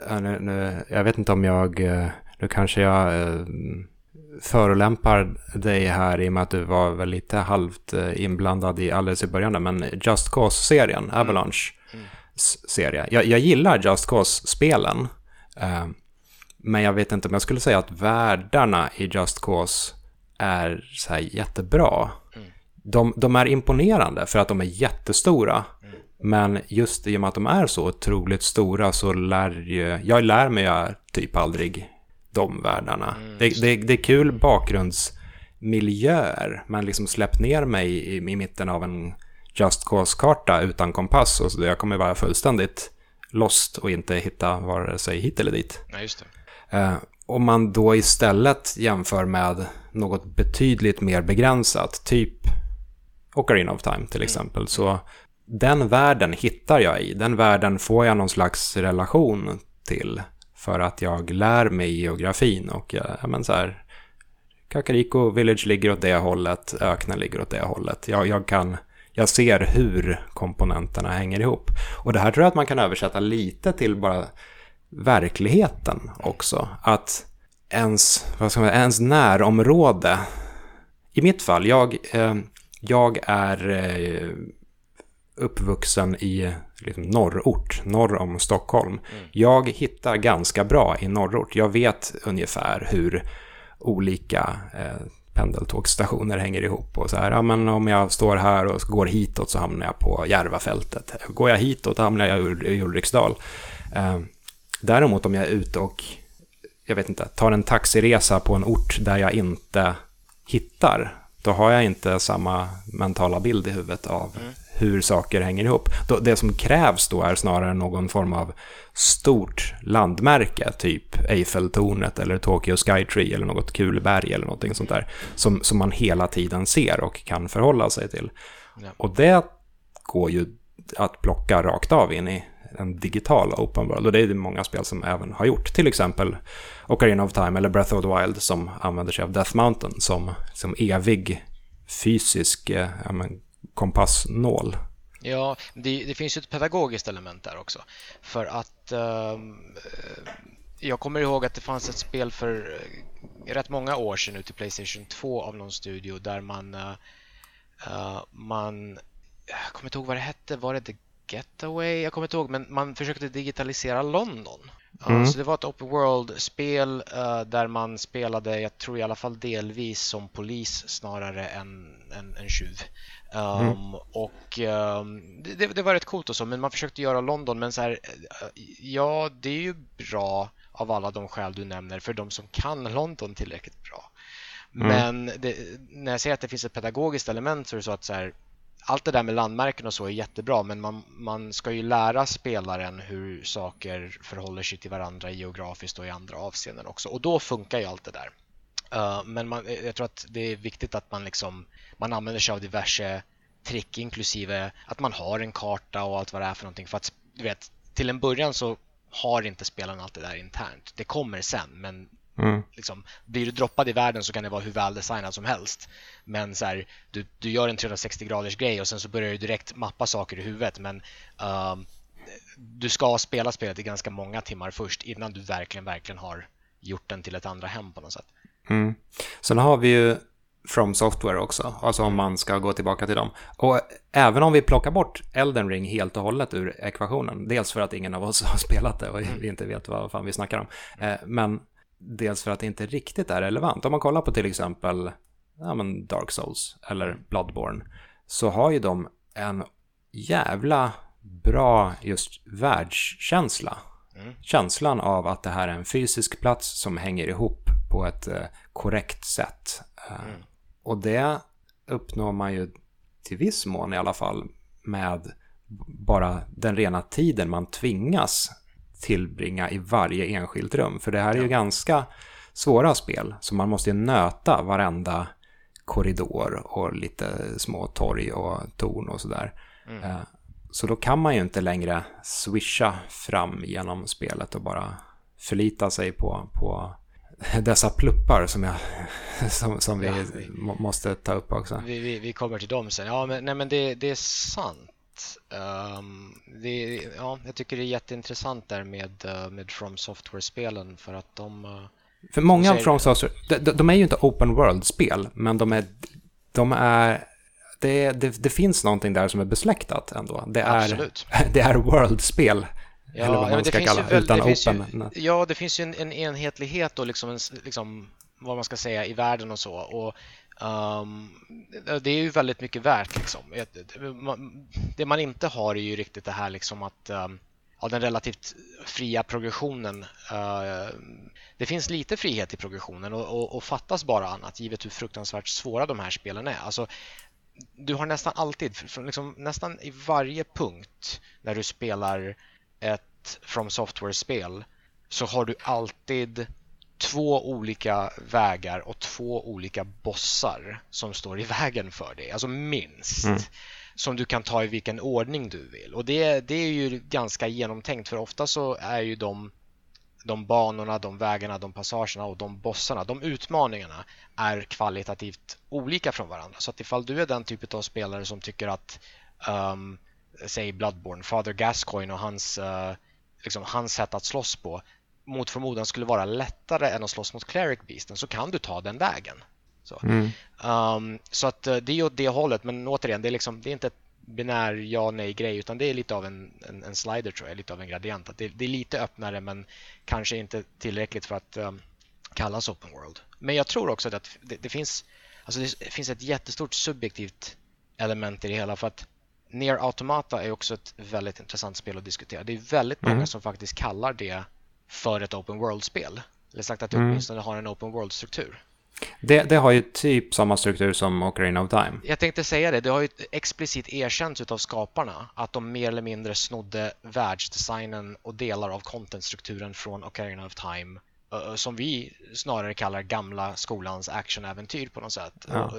nu, nu, jag vet inte om jag, eh, nu kanske jag eh, förolämpar dig här i och med att du var väl lite halvt eh, inblandad i alldeles i början, men Just Cause-serien, mm. Avalanche mm. serie. Jag, jag, gillar Just Cause-spelen, eh, men jag vet inte om jag skulle säga att världarna i Just Cause är så här jättebra. Mm. De, de, är imponerande för att de är jättestora. Mm. Men just i och med att de är så otroligt stora så lär ju, jag lär mig typ aldrig de världarna. Mm. Det, det, det, är kul bakgrundsmiljöer, men liksom släpp ner mig i, i mitten av en Just Cause-karta utan kompass och så jag kommer vara fullständigt lost och inte hitta vare sig hit eller dit. Ja, just det. Eh, om man då istället jämför med något betydligt mer begränsat, typ Ocarina of Time till mm. exempel, mm. så den världen hittar jag i. Den världen får jag någon slags relation till. För att jag lär mig geografin och jag, ja, men så här, Kakariko Village ligger åt det hållet, öknen ligger åt det hållet. Jag, jag, kan, jag ser hur komponenterna hänger ihop. Och det här tror jag att man kan översätta lite till bara verkligheten också. Att ens, vad ska man, ens närområde, i mitt fall, jag, eh, jag är eh, uppvuxen i liksom, norrort, norr om Stockholm. Mm. Jag hittar ganska bra i norrort. Jag vet ungefär hur olika eh, pendeltågsstationer hänger ihop. Och så här, ja, men om jag står här och går hitåt så hamnar jag på Järvafältet. Går jag hitåt hamnar jag i Ulriksdal. Eh, däremot om jag är ute och, jag vet inte, tar en taxiresa på en ort där jag inte hittar, då har jag inte samma mentala bild i huvudet av mm hur saker hänger ihop. Det som krävs då är snarare någon form av stort landmärke, typ Eiffeltornet eller Tokyo Skytree eller något kul berg eller någonting sånt där, som, som man hela tiden ser och kan förhålla sig till. Ja. Och det går ju att plocka rakt av in i en digital open world och det är det många spel som även har gjort. Till exempel Ocarina of Time eller Breath of the Wild som använder sig av Death Mountain som, som evig fysisk eh, men, kompassnål. Ja, det, det, finns ju ett pedagogiskt element där också. För att eh, jag kommer ihåg att det fanns ett spel för eh, rätt många år sedan ute i Playstation 2 av någon studio där man, eh, man jag kommer inte ihåg vad det hette, var det The Getaway? Jag kommer inte ihåg, men man försökte digitalisera London. Mm. Så det var ett open world-spel uh, där man spelade, jag tror i alla fall delvis som polis snarare än en tjuv. Um, mm. Och um, det, det, var rätt coolt och så, men man försökte göra London, men så här, uh, ja, det är ju bra av alla de skäl du nämner för de som kan London tillräckligt bra. Mm. Men det, när jag säger att det finns ett pedagogiskt element så är det så att så här, allt det där med landmärken och så är jättebra men man, man ska ju lära spelaren hur saker förhåller sig till varandra geografiskt och i andra avseenden också och då funkar ju allt det där. Uh, men man, jag tror att det är viktigt att man liksom man använder sig av diverse trick inklusive att man har en karta och allt vad det är för någonting för att du vet till en början så har inte spelaren allt det där internt. Det kommer sen men Mm. Liksom, blir du droppad i världen så kan det vara hur väldesignad som helst. Men så här, du, du gör en 360 graders grej och sen så börjar du direkt mappa saker i huvudet. Men uh, du ska spela spelet i ganska många timmar först innan du verkligen, verkligen har gjort den till ett andra hem på något sätt. Mm. Sen har vi ju From Software också, alltså om man ska gå tillbaka till dem. Och även om vi plockar bort Elden Ring helt och hållet ur ekvationen, dels för att ingen av oss har spelat det och vi mm. inte vet vad fan vi snackar om, eh, men dels för att det inte riktigt är relevant. Om man kollar på till exempel ja, men Dark Souls eller Bloodborne så har ju de en jävla bra just världskänsla. Mm. Känslan av att det här är en fysisk plats som hänger ihop på ett eh, korrekt sätt. Eh, mm. Och det uppnår man ju till viss mån i alla fall med bara den rena tiden man tvingas tillbringa i varje enskilt rum. För det här är ju ganska svåra spel, så man måste ju nöta varenda korridor och lite små torg och torn och sådär. Mm. Eh, så då kan man ju inte längre swisha fram genom spelet och bara förlita sig på, på dessa pluppar som, jag, som, som vi, ja, vi måste ta upp också. Vi, vi, kommer till dem sen. Ja, men, nej, men det, det är sant. Um, det, ja, jag tycker det är jätteintressant där med, uh, med From Software-spelen för att de... Uh, för många av From Software, de, de, är ju inte open world-spel, men de är... De är det, det, det, finns någonting där som är besläktat ändå. Det är, Absolut. det är world-spel. Ja, eller vad man ska kalla det, utan open. Ju, ja, det finns ju en, en enhetlighet och liksom, en, liksom vad man ska säga i världen och så. Och um, det är ju väldigt mycket värt liksom. Det man inte har är ju riktigt det här liksom att um, ja, den relativt fria progressionen. Uh, det finns lite frihet i progressionen och, och, och, fattas bara annat givet hur fruktansvärt svåra de här spelen är. Alltså, du har nästan alltid, liksom, nästan i varje punkt när du spelar ett From Software-spel så har du alltid två olika vägar och två olika bossar som står i vägen för dig, alltså minst. Mm. Som du kan ta i vilken ordning du vill. Och det, det är ju ganska genomtänkt för ofta så är ju de, de banorna, de vägarna, de passagerna och de bossarna, de utmaningarna är kvalitativt olika från varandra. Så att ifall du är den typen av spelare som tycker att um, säg Bloodborne, Father Gascoigne och hans, uh, liksom, hans sätt att slåss på mot förmodan skulle vara lättare än att slåss mot Cleric Beasten så kan du ta den vägen. Så, mm. um, så att uh, det är åt det hållet, men återigen, det är, liksom, det är inte ett binär ja nej grej utan det är lite av en, en, en slider tror jag, lite av en gradient. Att det, det, är lite öppnare men kanske inte tillräckligt för att um, kallas open world. Men jag tror också att det, det, finns, alltså det finns ett jättestort subjektivt element i det hela för att Near Automata är också ett väldigt intressant spel att diskutera. Det är väldigt många mm. som faktiskt kallar det för ett open world-spel. Eller sagt att det mm. åtminstone har en open world-struktur. Det, det, har ju typ samma struktur som Ocarina of Time. Jag tänkte säga det, det har ju explicit erkänts av skaparna att de mer eller mindre snodde världsdesignen och delar av contentstrukturen från Ocarina of Time som vi snarare kallar gamla skolans actionäventyr på något sätt. Ja.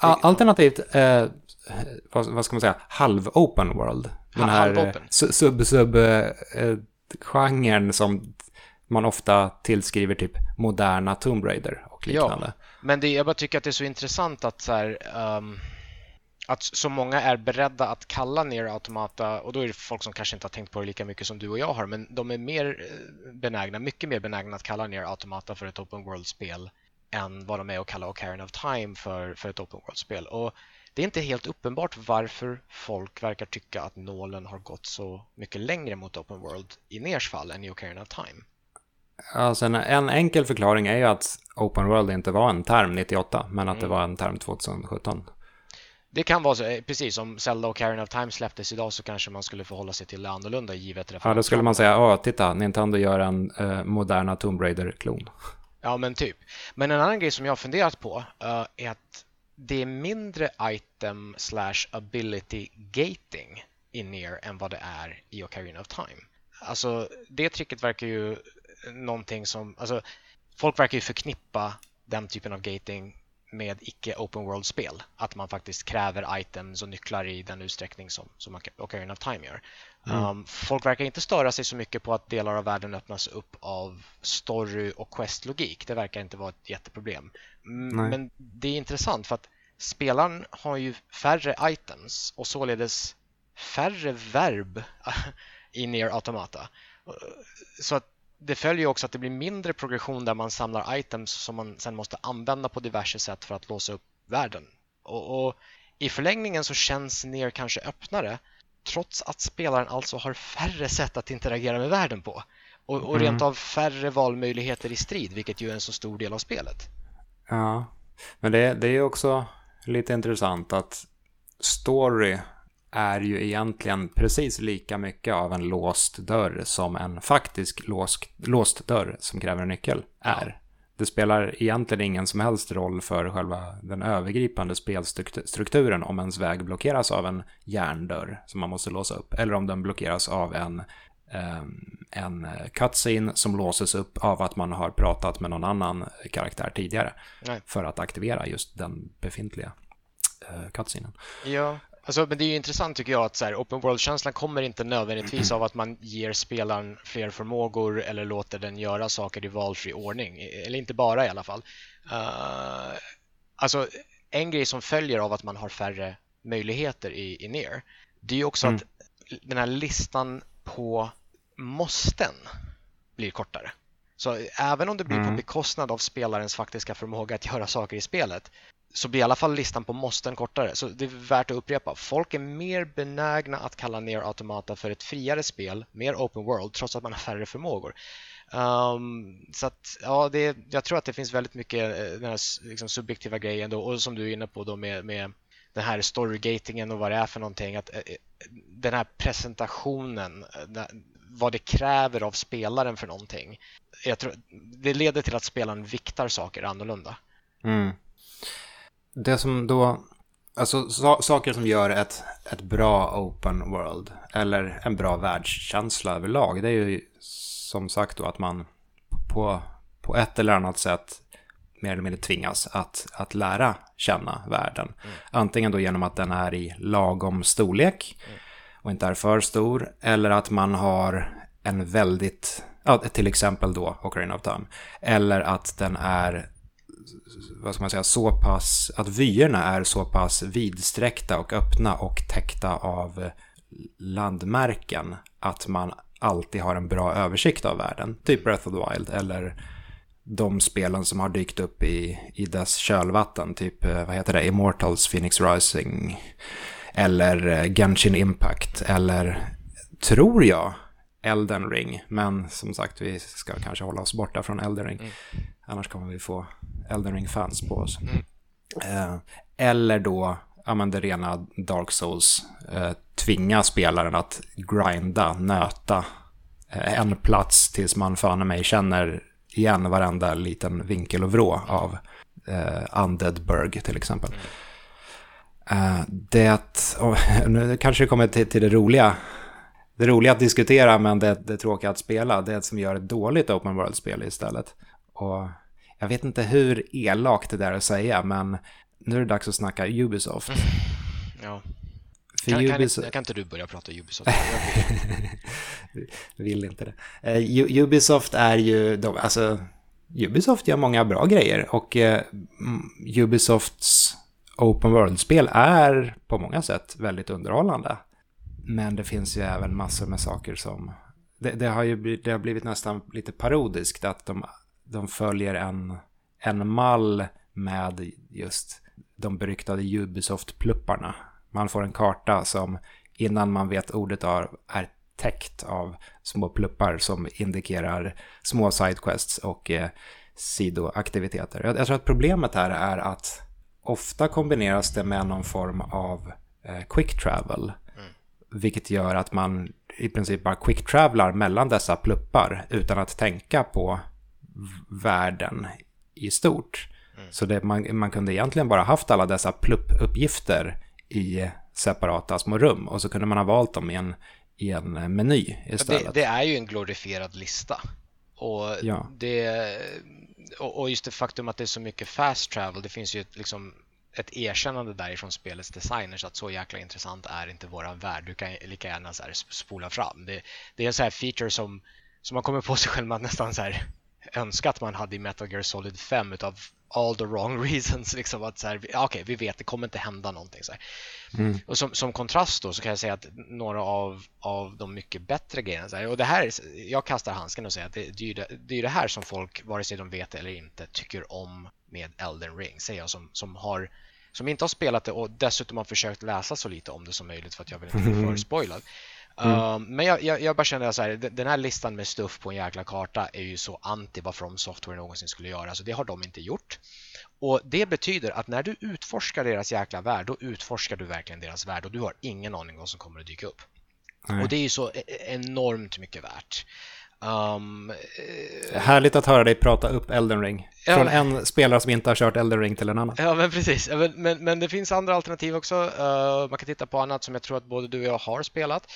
Alternativt, eh, vad, vad, ska man säga, halv-open world. Den här sub-sub-genren eh, som man ofta tillskriver typ moderna Tomb Raider och liknande. Ja, men det, jag bara tycker att det är så intressant att så här, um, att så många är beredda att kalla ner Automata och då är det folk som kanske inte har tänkt på det lika mycket som du och jag har men de är mer eh, benägna, mycket mer benägna att kalla ner Automata för ett open world-spel än vad de är att kalla Ocarina of Time för, för ett open world-spel. Och det är inte helt uppenbart varför folk verkar tycka att nålen har gått så mycket längre mot open world i Ners fall än i Ocarina of Time. Alltså en, en, enkel förklaring är ju att open world inte var en term 98 men att mm. det var en term 2017. Det kan vara så, eh, precis som Zelda och Karen of Time släpptes idag så kanske man skulle förhålla sig till det annorlunda givet Ja, då skulle man säga, ja, titta, Nintendo gör en uh, moderna Tomb Raider-klon. Ja, men typ. Men en annan grej som jag har funderat på uh, är att det är mindre item slash ability gating i Nier än vad det är i Ocarina of Time. Alltså, det tricket verkar ju någonting som, alltså, folk verkar ju förknippa den typen av gating med icke open world-spel. Att man faktiskt kräver items och nycklar i den utsträckning som, som Ocarina of Time gör. Mm. Um, folk verkar inte störa sig så mycket på att delar av världen öppnas upp av story och quest-logik. Det verkar inte vara ett jätteproblem. Nej. Men det är intressant för att spelaren har ju färre items och således färre verb i Near Automata. Så att det följer också att det blir mindre progression där man samlar items som man sen måste använda på diverse sätt för att låsa upp världen. Och, och I förlängningen så känns ner kanske öppnare trots att spelaren alltså har färre sätt att interagera med världen på och, och rent mm. av färre valmöjligheter i strid, vilket ju är en så stor del av spelet. Ja, men det, det är också lite intressant att story är ju egentligen precis lika mycket av en låst dörr som en faktisk låst, låst dörr som kräver en nyckel är. Det spelar egentligen ingen som helst roll för själva den övergripande spelstrukturen om ens väg blockeras av en järndörr som man måste låsa upp eller om den blockeras av en, um, en cutscene som låses upp av att man har pratat med någon annan karaktär tidigare Nej. för att aktivera just den befintliga uh, cutscenen. Ja, Alltså, men det är ju intressant tycker jag att så här, open world-känslan kommer inte nödvändigtvis av att man ger spelaren fler förmågor eller låter den göra saker i valfri ordning. Eller inte bara i alla fall. Uh, alltså, en grej som följer av att man har färre möjligheter i, i NER, det är ju också mm. att den här listan på måsten blir kortare. Så även om det blir mm. på bekostnad av spelarens faktiska förmåga att göra saker i spelet så blir i alla fall listan på måsten kortare. Så det är värt att upprepa. Folk är mer benägna att kalla ner Automata för ett friare spel, mer open world, trots att man har färre förmågor. Um, så att, ja, det, jag tror att det finns väldigt mycket eh, den här liksom, subjektiva grejen då, och som du är inne på då med, med den här storygatingen och vad det är för någonting. Att, eh, eh, den här presentationen, vad det kräver av spelaren för någonting. Jag tror, det leder till att spelaren viktar saker annorlunda. Mm det som då, alltså so saker som gör ett, ett bra open world eller en bra världskänsla överlag, det är ju som sagt då att man på, på ett eller annat sätt mer eller mindre tvingas att, att lära känna världen. Mm. Antingen då genom att den är i lagom storlek mm. och inte är för stor, eller att man har en väldigt, ja, till exempel då Ocarina of Time, eller att den är vad ska man säga, så pass, att vyerna är så pass vidsträckta och öppna och täckta av landmärken att man alltid har en bra översikt av världen. Typ Breath of the Wild eller de spelen som har dykt upp i, i dess kölvatten. Typ, eh, vad heter det, Immortals, Phoenix Rising eller eh, Genshin Impact eller, tror jag, Elden Ring. Men som sagt, vi ska kanske hålla oss borta från Elden Ring. Mm. Annars kommer vi få Elden Ring-fans på oss. Mm. Eh, eller då, ja men det rena Dark Souls, eh, tvinga spelaren att grinda, nöta eh, en plats tills man fan mig känner igen varenda liten vinkel och vrå av eh, Undead Burg till exempel. Mm. Eh, det, och, nu kanske det kommer till, till det roliga det roliga att diskutera men det, det tråkiga att spela, det som gör ett dåligt open world-spel istället. Och jag vet inte hur elakt det där är att säga, men nu är det dags att snacka Ubisoft. Mm. Ja. För kan, Ubisoft... kan, kan, inte du börja prata Ubisoft? Jag vill inte det. Uh, Ubisoft är ju, de, alltså, Ubisoft gör många bra grejer och uh, Ubisofts Open World-spel är på många sätt väldigt underhållande. Men det finns ju även massor med saker som... Det, det har ju det har blivit nästan lite parodiskt att de de följer en, en mall med just de beryktade Ubisoft-plupparna. Man får en karta som innan man vet ordet av är täckt av små pluppar som indikerar små sidequests och eh, sidoaktiviteter. Jag, jag tror att problemet här är att ofta kombineras det med någon form av eh, quick travel. Mm. Vilket gör att man i princip bara quick travelar mellan dessa pluppar utan att tänka på världen i stort. Mm. Så det, man, man kunde egentligen bara haft alla dessa pluppuppgifter i separata små rum och så kunde man ha valt dem i en, i en meny istället. Det, det är ju en glorifierad lista. Och, ja. det, och just det faktum att det är så mycket fast travel, det finns ju ett, liksom, ett erkännande därifrån spelets designers att så jäkla intressant är inte våran värld. Du kan lika gärna så spola fram. Det, det är en sån här feature som, som man kommer på sig själv att nästan så här önska att man hade i Metal Gear Solid 5 utav all the wrong reasons. Liksom att så här, okay, vi vet, det kommer inte hända någonting. Så mm. Och som, som, kontrast då så kan jag säga att några av, av de mycket bättre grejerna, så här, och det här, jag kastar handsken och säger att det, det, är det, det är det här som folk, vare sig de vet eller inte, tycker om med Elden Ring, säger jag som, som har som inte har spelat det och dessutom har försökt läsa så lite om det som möjligt för att jag vill inte bli för spoilad. Mm. Uh, men jag, jag, jag, bara känner så här, den här listan med stuff på en jäkla karta är ju så anti vad From Software någonsin skulle göra, så det har de inte gjort. Och Det betyder att när du utforskar deras jäkla värld, då utforskar du verkligen deras värld och du har ingen aning vad som kommer att dyka upp. Nej. Och det är ju så e-, enormt mycket värt. Um, Härligt att höra dig prata upp Elden Ring. Ja, Från en spelare som inte har kört Elden Ring till en annan. Ja, men precis. Men, men, men det finns andra alternativ också. Uh, man kan titta på annat som jag tror att både du och jag har spelat.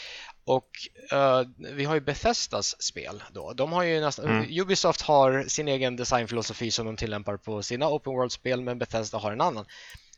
Och uh, vi har ju Bethesdas spel då. De har ju nästan, mm. Ubisoft har sin egen designfilosofi som de tillämpar på sina open world-spel, men Bethesda har en annan.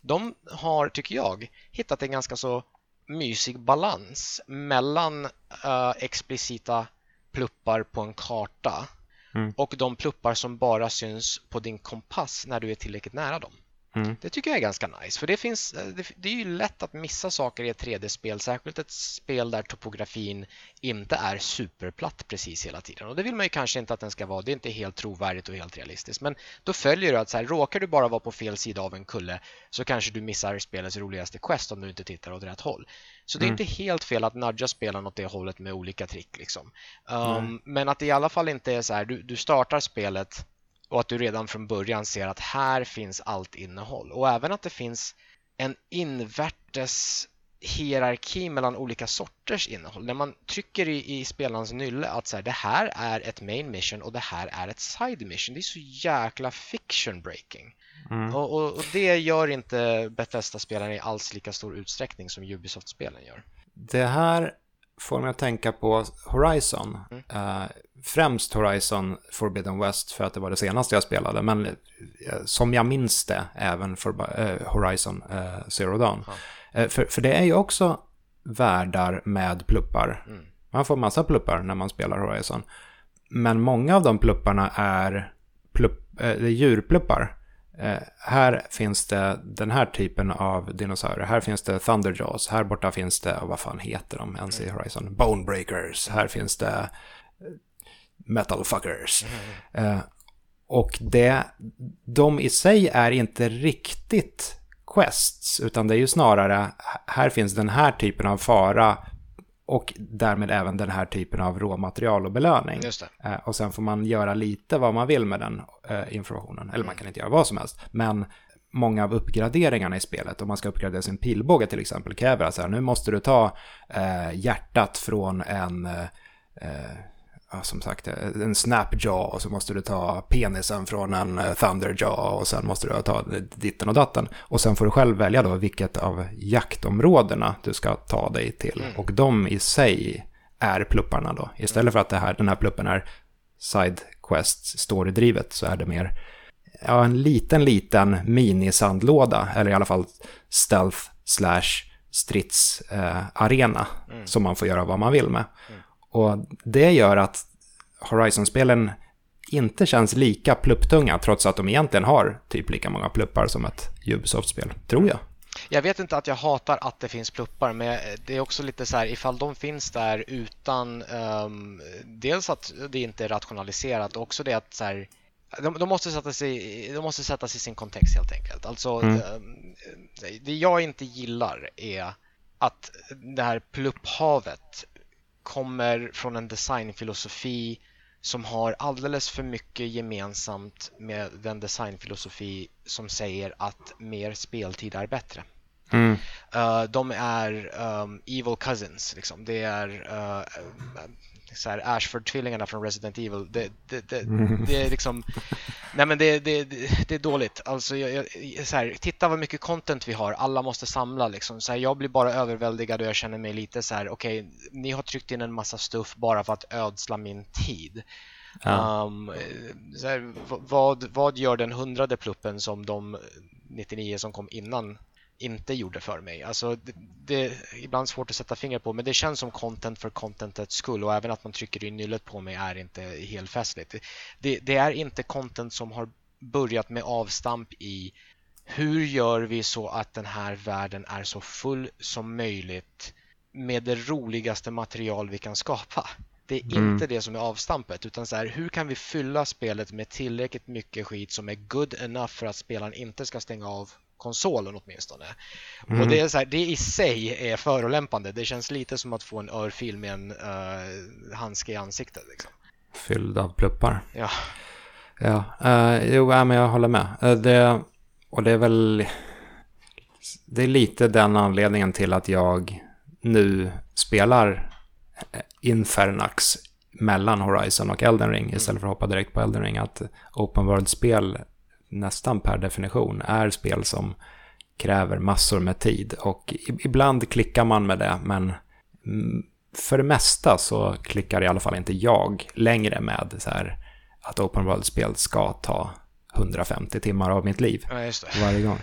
De har, tycker jag, hittat en ganska så mysig balans mellan uh, explicita pluppar på en karta mm. och de pluppar som bara syns på din kompass när du är tillräckligt nära dem. Mm. Det tycker jag är ganska nice, för det, finns, eh, det, det, är ju lätt att missa saker i ett 3D-spel, särskilt ett spel där topografin inte är superplatt precis hela tiden. Och det vill man ju kanske inte att den ska vara, det är inte helt trovärdigt och helt realistiskt. Men då följer det att så här, råkar du bara vara på fel sida av en kulle så kanske du missar spelets roligaste quest om du inte tittar åt rätt håll. Så det är mm. inte helt fel att nudga spelaren åt det hållet med olika trick. Liksom. Um, men att det i alla fall inte är så här, du, du startar spelet och att du redan från början ser att här finns allt innehåll och även att det finns en invärtes hierarki mellan olika sorters innehåll. När man trycker i, i spelarens nylle att så här, det här är ett main mission och det här är ett side mission. Det är så jäkla fiction breaking. Mm. Och, och, och, det gör inte Bethesda-spelare i alls lika stor utsträckning som Ubisoft-spelen gör. Det här får mig att tänka på Horizon. Mm. Uh, främst Horizon Forbidden West för att det var det senaste jag spelade. Men uh, som jag minns det, även för, uh, Horizon Zero Dawn. För, för det är ju också världar med pluppar. Mm. Man får massa pluppar när man spelar Horizon. Men många av de plupparna är, plupp, är djurpluppar. Eh, här finns det den här typen av dinosaurier. Här finns det Thunderjaws. Här borta finns det, vad fan heter de ens i Horizon? Bonebreakers. Här finns det eh, Metalfuckers. Mm. Eh, och det, de i sig är inte riktigt quests, utan det är ju snarare, här finns den här typen av fara och därmed även den här typen av råmaterial och belöning. Eh, och sen får man göra lite vad man vill med den eh, informationen. Eller man kan inte göra vad som helst. Men många av uppgraderingarna i spelet, om man ska uppgradera sin pilbåge till exempel, kräver att så här, nu måste du ta eh, hjärtat från en eh, eh ja, som sagt, en snapjaw och så måste du ta penisen från en eh, thunderjaw och sen måste du ta ditten och datten. Och sen får du själv välja då vilket av jaktområdena du ska ta dig till. Mm. Och de i sig är plupparna då. Istället för att det här, den här pluppen är side quest story-drivet så är det mer ja, en liten, liten mini-sandlåda, eller i alla fall stealth slash stridsarena eh, mm. som man får göra vad man vill med. Mm. Och det gör att Horizon-spelen inte känns lika plupptunga, trots att de egentligen har typ lika många pluppar som ett Ubisoft-spel, tror jag. Jag vet inte att jag hatar att det finns pluppar, men det är också lite så här ifall de finns där utan um, dels att det inte är rationaliserat och också det att så här, de, de, måste sätta sig, de måste sättas i sin kontext helt enkelt. Alltså, mm. um, det jag inte gillar är att det här plupphavet kommer från en designfilosofi som har alldeles för mycket gemensamt med den designfilosofi som säger att mer speltid är bättre. Mm. Uh, de är um, evil cousins, liksom. det är uh, så här Ashford-tvillingarna från Resident Evil. Det, det, det, mm. det är liksom... Nej men det, det, det, är dåligt. Alltså, jag, jag, så här, titta vad mycket content vi har. Alla måste samla liksom. Så här, jag blir bara överväldigad och jag känner mig lite så här, okej, okay, ni har tryckt in en massa stuff bara för att ödsla min tid. Ja. Um, så här, vad, vad gör den hundrade pluppen som de 99 som kom innan inte gjorde för mig. Alltså, det, det, är ibland svårt att sätta fingret på men det känns som content för contentets skull och även att man trycker in nyllet på mig är inte helt festligt. Det, det är inte content som har börjat med avstamp i hur gör vi så att den här världen är så full som möjligt med det roligaste material vi kan skapa. Det är mm. inte det som är avstampet utan så här, hur kan vi fylla spelet med tillräckligt mycket skit som är good enough för att spelaren inte ska stänga av konsolen åtminstone. Mm. Och det, är så här, det i sig är förolämpande. Det känns lite som att få en örfil med en uh, handske i ansiktet. Liksom. Fylld av pluppar. Ja. Ja, uh, jo, men jag håller med. Uh, det, och det är väl... Det är lite den anledningen till att jag nu spelar Infernax mellan Horizon och Elden Ring istället för att hoppa direkt på Elden Ring. Att Open World-spel nästan per definition är spel som kräver massor med tid. Och ibland klickar man med det, men mm, för det mesta så klickar i alla fall inte jag längre med så här att Open World-spel ska ta 150 timmar av mitt liv ja, varje gång.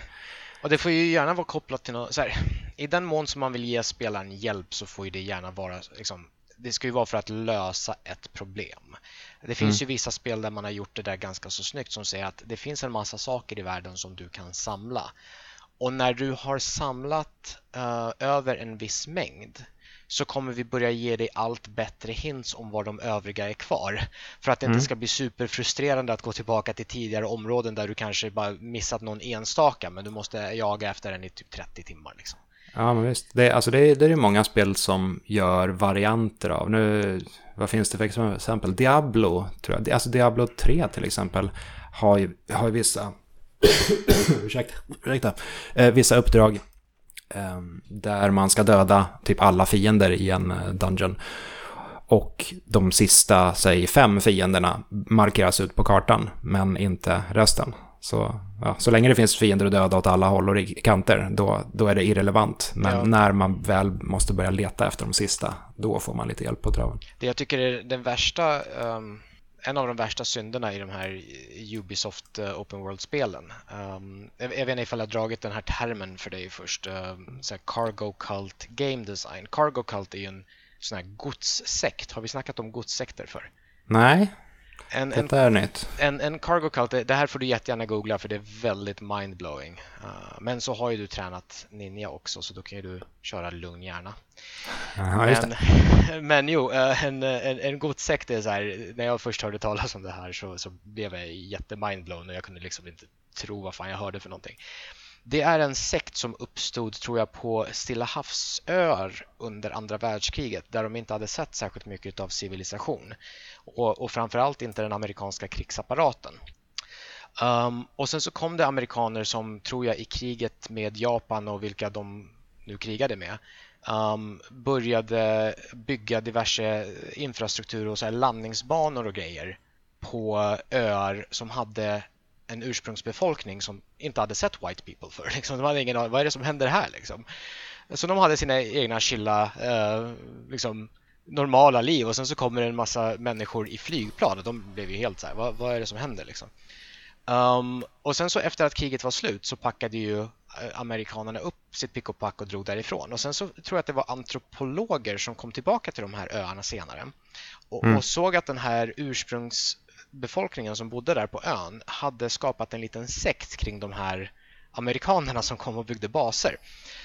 Och det får ju gärna vara kopplat till något, så här, i den mån som man vill ge spelaren hjälp så får ju det gärna vara liksom, det ska ju vara för att lösa ett problem. Det finns mm. ju vissa spel där man har gjort det där ganska så snyggt som säger att det finns en massa saker i världen som du kan samla. Och när du har samlat uh, över en viss mängd så kommer vi börja ge dig allt bättre hints om var de övriga är kvar. För att det mm. inte ska bli superfrustrerande att gå tillbaka till tidigare områden där du kanske bara missat någon enstaka men du måste jaga efter den i typ 30 timmar. Liksom. Ja, men visst. Det, alltså det, det är många spel som gör varianter av. Nu, vad finns det för exempel? Diablo, tror jag. Alltså Diablo 3 till exempel har ju, har ju vissa... ursäkta, ursäkta. Eh, vissa uppdrag eh, där man ska döda typ alla fiender i en eh, dungeon. Och de sista, säg fem fienderna markeras ut på kartan, men inte resten. Så, ja, så länge det finns fiender att döda åt alla håll och kanter, då, då är det irrelevant. Men ja. när man väl måste börja leta efter de sista, då får man lite hjälp på traven. Det jag tycker är den värsta, um, en av de värsta synderna i de här Ubisoft uh, Open World-spelen. Um, jag, jag, vet inte ifall jag dragit den här termen för dig först. Så Cargo Cult Game Design. Cargo Cult är ju en sån här godssekt. Har vi snackat om godssekter för? Nej. En, Detta är nytt. En, en cargo cult, det här får du jättegärna googla för det är väldigt mindblowing. Uh, men så har ju du tränat ninja också så då kan ju du köra lugn hjärna. Aha, men, men jo, uh, en, en, en godsekt är så här, när jag först hörde talas om det här så, så blev jag jättemindblown och jag kunde liksom inte tro vad fan jag hörde för någonting. Det är en sekt som uppstod, tror jag, på Stilla havsöar under andra världskriget där de inte hade sett särskilt mycket av civilisation och, och framförallt inte den amerikanska krigsapparaten. Um, och sen så kom det amerikaner som, tror jag, i kriget med Japan och vilka de nu krigade med um, började bygga diverse infrastruktur och så landningsbanor och grejer på öar som hade en ursprungsbefolkning som inte hade sett white people för. Liksom. De hade ingen aning, vad är det som händer här? Liksom. Så de hade sina egna chilla, eh, liksom, normala liv och sen så kommer en massa människor i flygplan och de blev ju helt så här, vad, vad är det som händer liksom? Um, och sen så efter att kriget var slut så packade ju eh, amerikanerna upp sitt pick och pack och drog därifrån. Och sen så tror jag att det var antropologer som kom tillbaka till de här öarna senare och, mm. och såg att den här ursprungs befolkningen som bodde där på ön hade skapat en liten sekt kring de här amerikanerna som kom och byggde baser.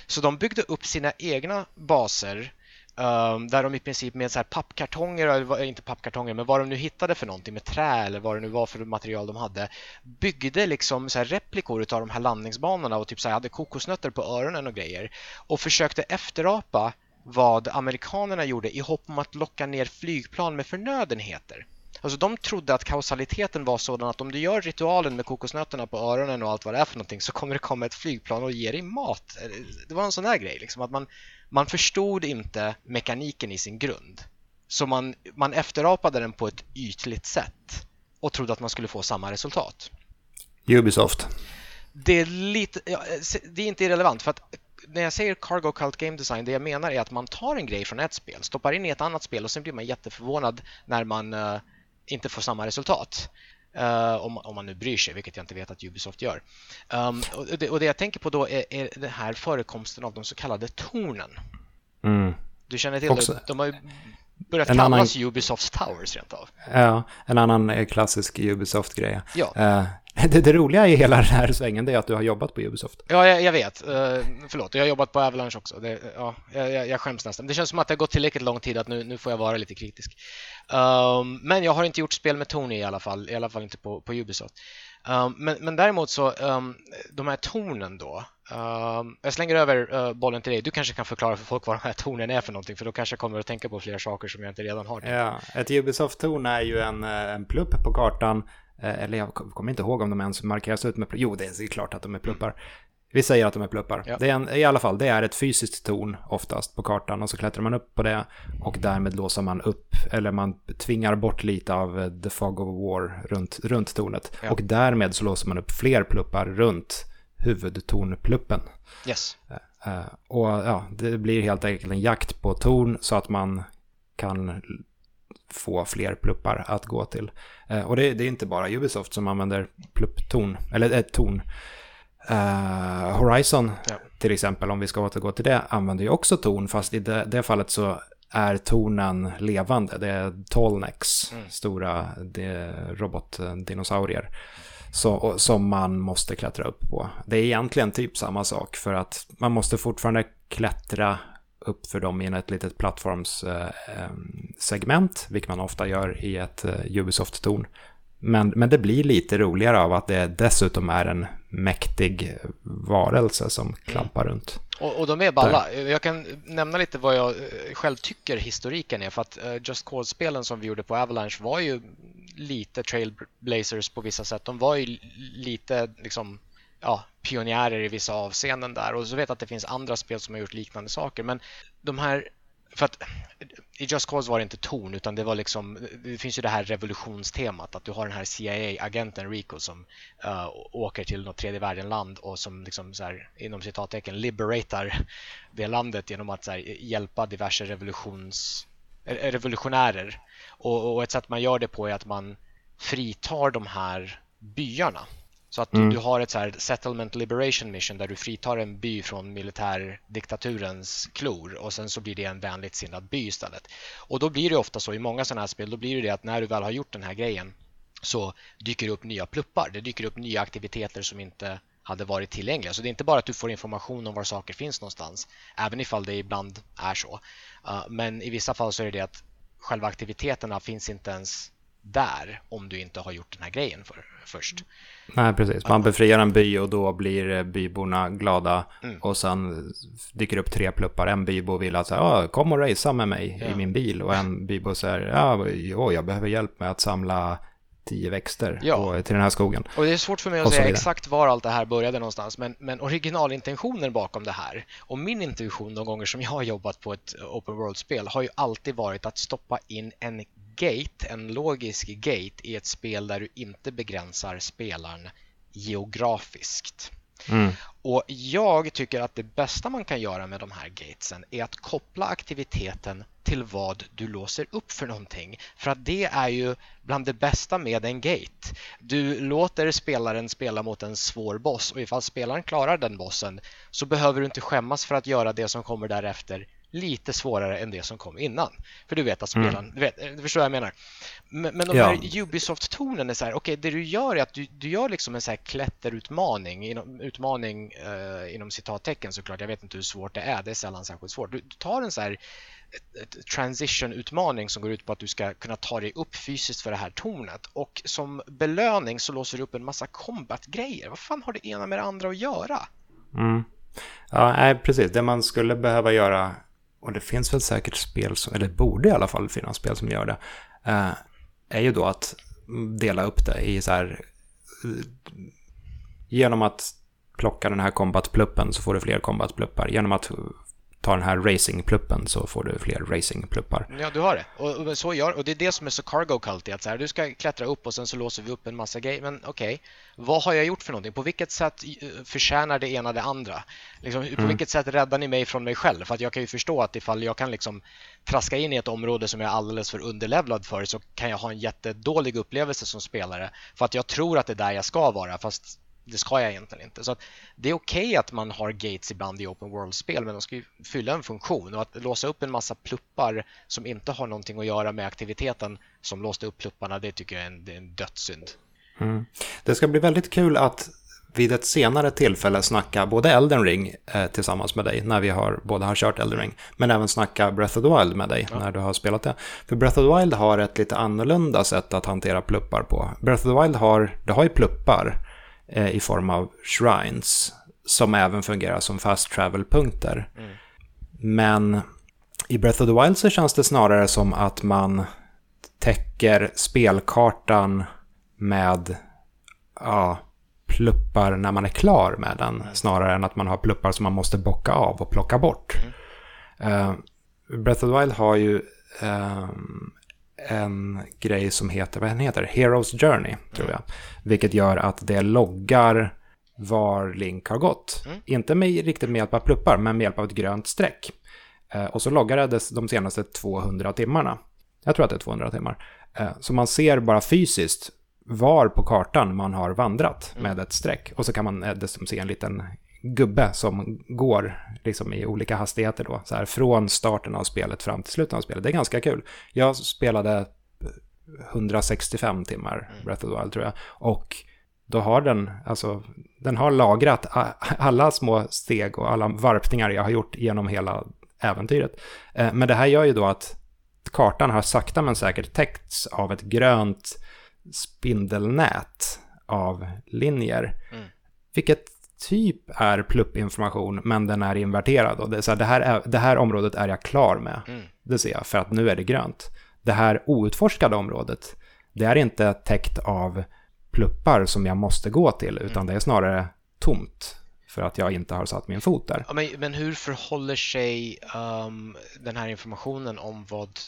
Så de byggde upp sina egna baser um, där de i princip med så här pappkartonger, eller inte pappkartonger, men vad de nu hittade för någonting med trä eller vad det nu var för material de hade byggde liksom så här replikor av de här landningsbanorna och typ så här hade kokosnötter på öronen och grejer och försökte efterapa vad amerikanerna gjorde i hopp om att locka ner flygplan med förnödenheter. Alltså de trodde att kausaliteten var sådan att om du gör ritualen med kokosnötterna på öronen och allt vad det är för någonting så kommer det komma ett flygplan och ge dig mat. Det var en sån där grej, liksom, att man, man förstod inte mekaniken i sin grund. Så man, man efterapade den på ett ytligt sätt och trodde att man skulle få samma resultat. Ubisoft. Det är, lite, ja, det är inte irrelevant för att när jag säger Cargo Cult Game Design, det jag menar är att man tar en grej från ett spel, stoppar in i ett annat spel och sen blir man jätteförvånad när man uh, inte får samma resultat. Uh, om, om, man nu bryr sig, vilket jag inte vet att Ubisoft gör. Um, och, det, och, det, jag tänker på då är, är den här förekomsten av de så kallade tornen. Mm. Du känner till Också. det? De har ju börjat en kallas annan... Ubisofts Towers rent av. Ja, en annan eh, klassisk Ubisoft-grej. Ja. Uh, det, det, roliga i hela den här svängen är att du har jobbat på Ubisoft. Ja, jag, jag vet. Uh, förlåt, jag har jobbat på Avalanche också. Det, ja, jag, jag skäms nästan. Det känns som att det har gått tillräckligt lång tid att nu, nu får jag vara lite kritisk. Um, men jag har inte gjort spel med Tony i alla fall, i alla fall inte på, på Ubisoft. Um, men, men däremot så, um, de här tornen då. Um, jag slänger över uh, bollen till dig. Du kanske kan förklara för folk vad de här tornen är för någonting, för då kanske jag kommer att tänka på fler saker som jag inte redan har. Ja, ett Ubisoft-torn är ju en, eh, en plupp på kartan Eh, eller jag kommer inte ihåg om de ens markeras ut med pluppar. Jo, det är klart att de är pluppar. Vi säger att de är pluppar. Ja. Det är en, I alla fall, det är ett fysiskt torn oftast på kartan och så klättrar man upp på det och därmed låser man upp, eller man tvingar bort lite av the fog of war runt, runt tornet. Ja. Och därmed så låser man upp fler pluppar runt huvudtornpluppen. Yes. Uh, och ja, det blir helt enkelt en jakt på torn så att man kan få fler pluppar att gå till. Eh, och det, det, är inte bara Ubisoft som använder plupptorn, eller ett eh, torn. Uh, Horizon Ja. till exempel, om vi ska återgå till det, använder ju också torn, fast i det, det fallet så är tornen levande. Det är Tallnecks, Mm. stora robotdinosaurier, så, som man måste klättra upp på. Det är egentligen typ samma sak, för att man måste fortfarande klättra upp för dem i ett litet plattformssegment, eh, eh, vilket man ofta gör i ett eh, Ubisoft-torn. Men, men det blir lite roligare av att det dessutom är en mäktig varelse som klampar runt. Och, och de är balla. Jag kan nämna lite vad jag eh, själv tycker historiken är. För att eh, Just Cause-spelen som vi gjorde på Avalanche var ju lite trailblazers på vissa sätt. De var ju lite liksom, ja, pionjärer i vissa avseenden där. Och så vet jag att det finns andra spel som har gjort liknande saker. Men de här för att i Just Cause var det inte torn utan det var liksom, det finns ju det här revolutionstemat att du har den här CIA-agenten Rico som uh, åker till något tredje världen-land och som liksom så här, inom citattecken liberatar det landet genom att så här, hjälpa diverse revolutions, eh, revolutionärer. Och, och ett sätt man gör det på är att man fritar de här byarna så att mm. du, har ett så här settlement liberation mission där du fritar en by från militärdiktaturens klor och sen så blir det en vänligt sinnad by istället. Och då blir det ofta så i många sådana här spel, då blir det att när du väl har gjort den här grejen så dyker det upp nya pluppar. Det dyker upp nya aktiviteter som inte hade varit tillgängliga. Så det är inte bara att du får information om var saker finns någonstans, även ifall det ibland är så. Uh, men i vissa fall så är det det att själva aktiviteterna finns inte ens där om du inte har gjort den här grejen för, först. Nej, precis. Man befriar en by och då blir byborna glada mm. och sen dyker upp tre pluppar. En bybo vill att säga, kom och racea med mig ja. i min bil och en bybo säger, ja, jo, jag behöver hjälp med att samla tio växter ja. på, till den här skogen. Och det är svårt för mig att säga exakt var allt det här började någonstans, men, men originalintentionen bakom det här och min intention de gånger som jag har jobbat på ett open world-spel har ju alltid varit att stoppa in en gate, en logisk gate i ett spel där du inte begränsar spelaren geografiskt. Mm. Och jag tycker att det bästa man kan göra med de här gatesen är att koppla aktiviteten till vad du låser upp för någonting. För att det är ju bland det bästa med en gate. Du låter spelaren spela mot en svår boss och ifall spelaren klarar den bossen så behöver du inte skämmas för att göra det som kommer därefter lite svårare än det som kom innan. För du vet att spelaren, mm. du, vet, du förstår vad jag menar. Men, men de ja. här Ubisoft-tonen är så här, okej, okay, det du gör är att du, du gör liksom en så här klätterutmaning, inom, utmaning eh, inom citattecken såklart, jag vet inte hur svårt det är, det är sällan särskilt svårt. Du, du tar en så här transition-utmaning som går ut på att du ska kunna ta dig upp fysiskt för det här tornet och som belöning så låser du upp en massa combat-grejer. Vad fan har det ena med det andra att göra? Mm. Ja, nej, precis. Det man skulle behöva göra och det finns väl säkert spel, som, eller borde i alla fall finnas spel som gör det, eh, är ju då att dela upp det i så här, genom att plocka den här kombatpluppen så får du fler kombatpluppar, Genom att ta den här racing-pluppen så får du fler racing-pluppar. Ja, du har det. Och, och, så gör, och det är det som är så cargo cult att så här, du ska klättra upp och sen så låser vi upp en massa grejer. Men okej, okay, vad har jag gjort för någonting? På vilket sätt eh, förtjänar det ena det andra? Liksom, mm. På vilket sätt räddar ni mig från mig själv? För att jag kan ju förstå att ifall jag kan liksom traska in i ett område som jag är alldeles för underlevlad för så kan jag ha en jättedålig upplevelse som spelare för att jag tror att det är där jag ska vara fast det ska jag egentligen inte. Så Det är okej okay att man har gates ibland i open world-spel men de ska ju fylla en funktion och att låsa upp en massa pluppar som inte har någonting att göra med aktiviteten som låste upp plupparna, det tycker jag är en, det är en dödssynd. Mm. Det ska bli väldigt kul att vid ett senare tillfälle snacka både Elden Ring eh, tillsammans med dig när vi har, båda har kört Elden Ring, men även snacka Breath of the Wild med dig ja. när du har spelat det. För Breath of the Wild har ett lite annorlunda sätt att hantera pluppar på. Breath of the Wild har, det har ju pluppar, i form av shrines som även fungerar som fast travel-punkter. Mm. Men i Breath of the Wild så känns det snarare som att man täcker spelkartan med ja, pluppar när man är klar med den. Mm. Snarare än att man har pluppar som man måste bocka av och plocka bort. Mm. Uh, Breath of the Wild har ju um, en grej som heter, vad heter Heroes Journey, tror jag. Vilket gör att det loggar var Link har gått. Mm. Inte med, riktigt med hjälp av pluppar, men med hjälp av ett grönt streck. Eh, och så loggar det de senaste 200 timmarna. Jag tror att det är 200 timmar. Eh, så man ser bara fysiskt var på kartan man har vandrat med ett streck. Och så kan man dessutom se en liten gubbe som går liksom i olika hastigheter då. Så här från starten av spelet fram till slutet av spelet. Det är ganska kul. Jag spelade 165 timmar Breath of the Wild tror jag. Och då har den, alltså, den har lagrat alla små steg och alla varpningar jag har gjort genom hela äventyret. Eh, men det här gör ju då att kartan har sakta men säkert täckts av ett grönt spindelnät av linjer. Mm. Vilket typ är pluppinformation, men den är inverterad. Och det, är så här, det, här är, det här området är jag klar med. Mm. Det ser jag, för att nu är det grönt. Det här outforskade området, det är inte täckt av pluppar som jag måste gå till, utan mm. det är snarare tomt för att jag inte har satt min fot där. Ja, men, men, hur förhåller sig um, den här informationen om vad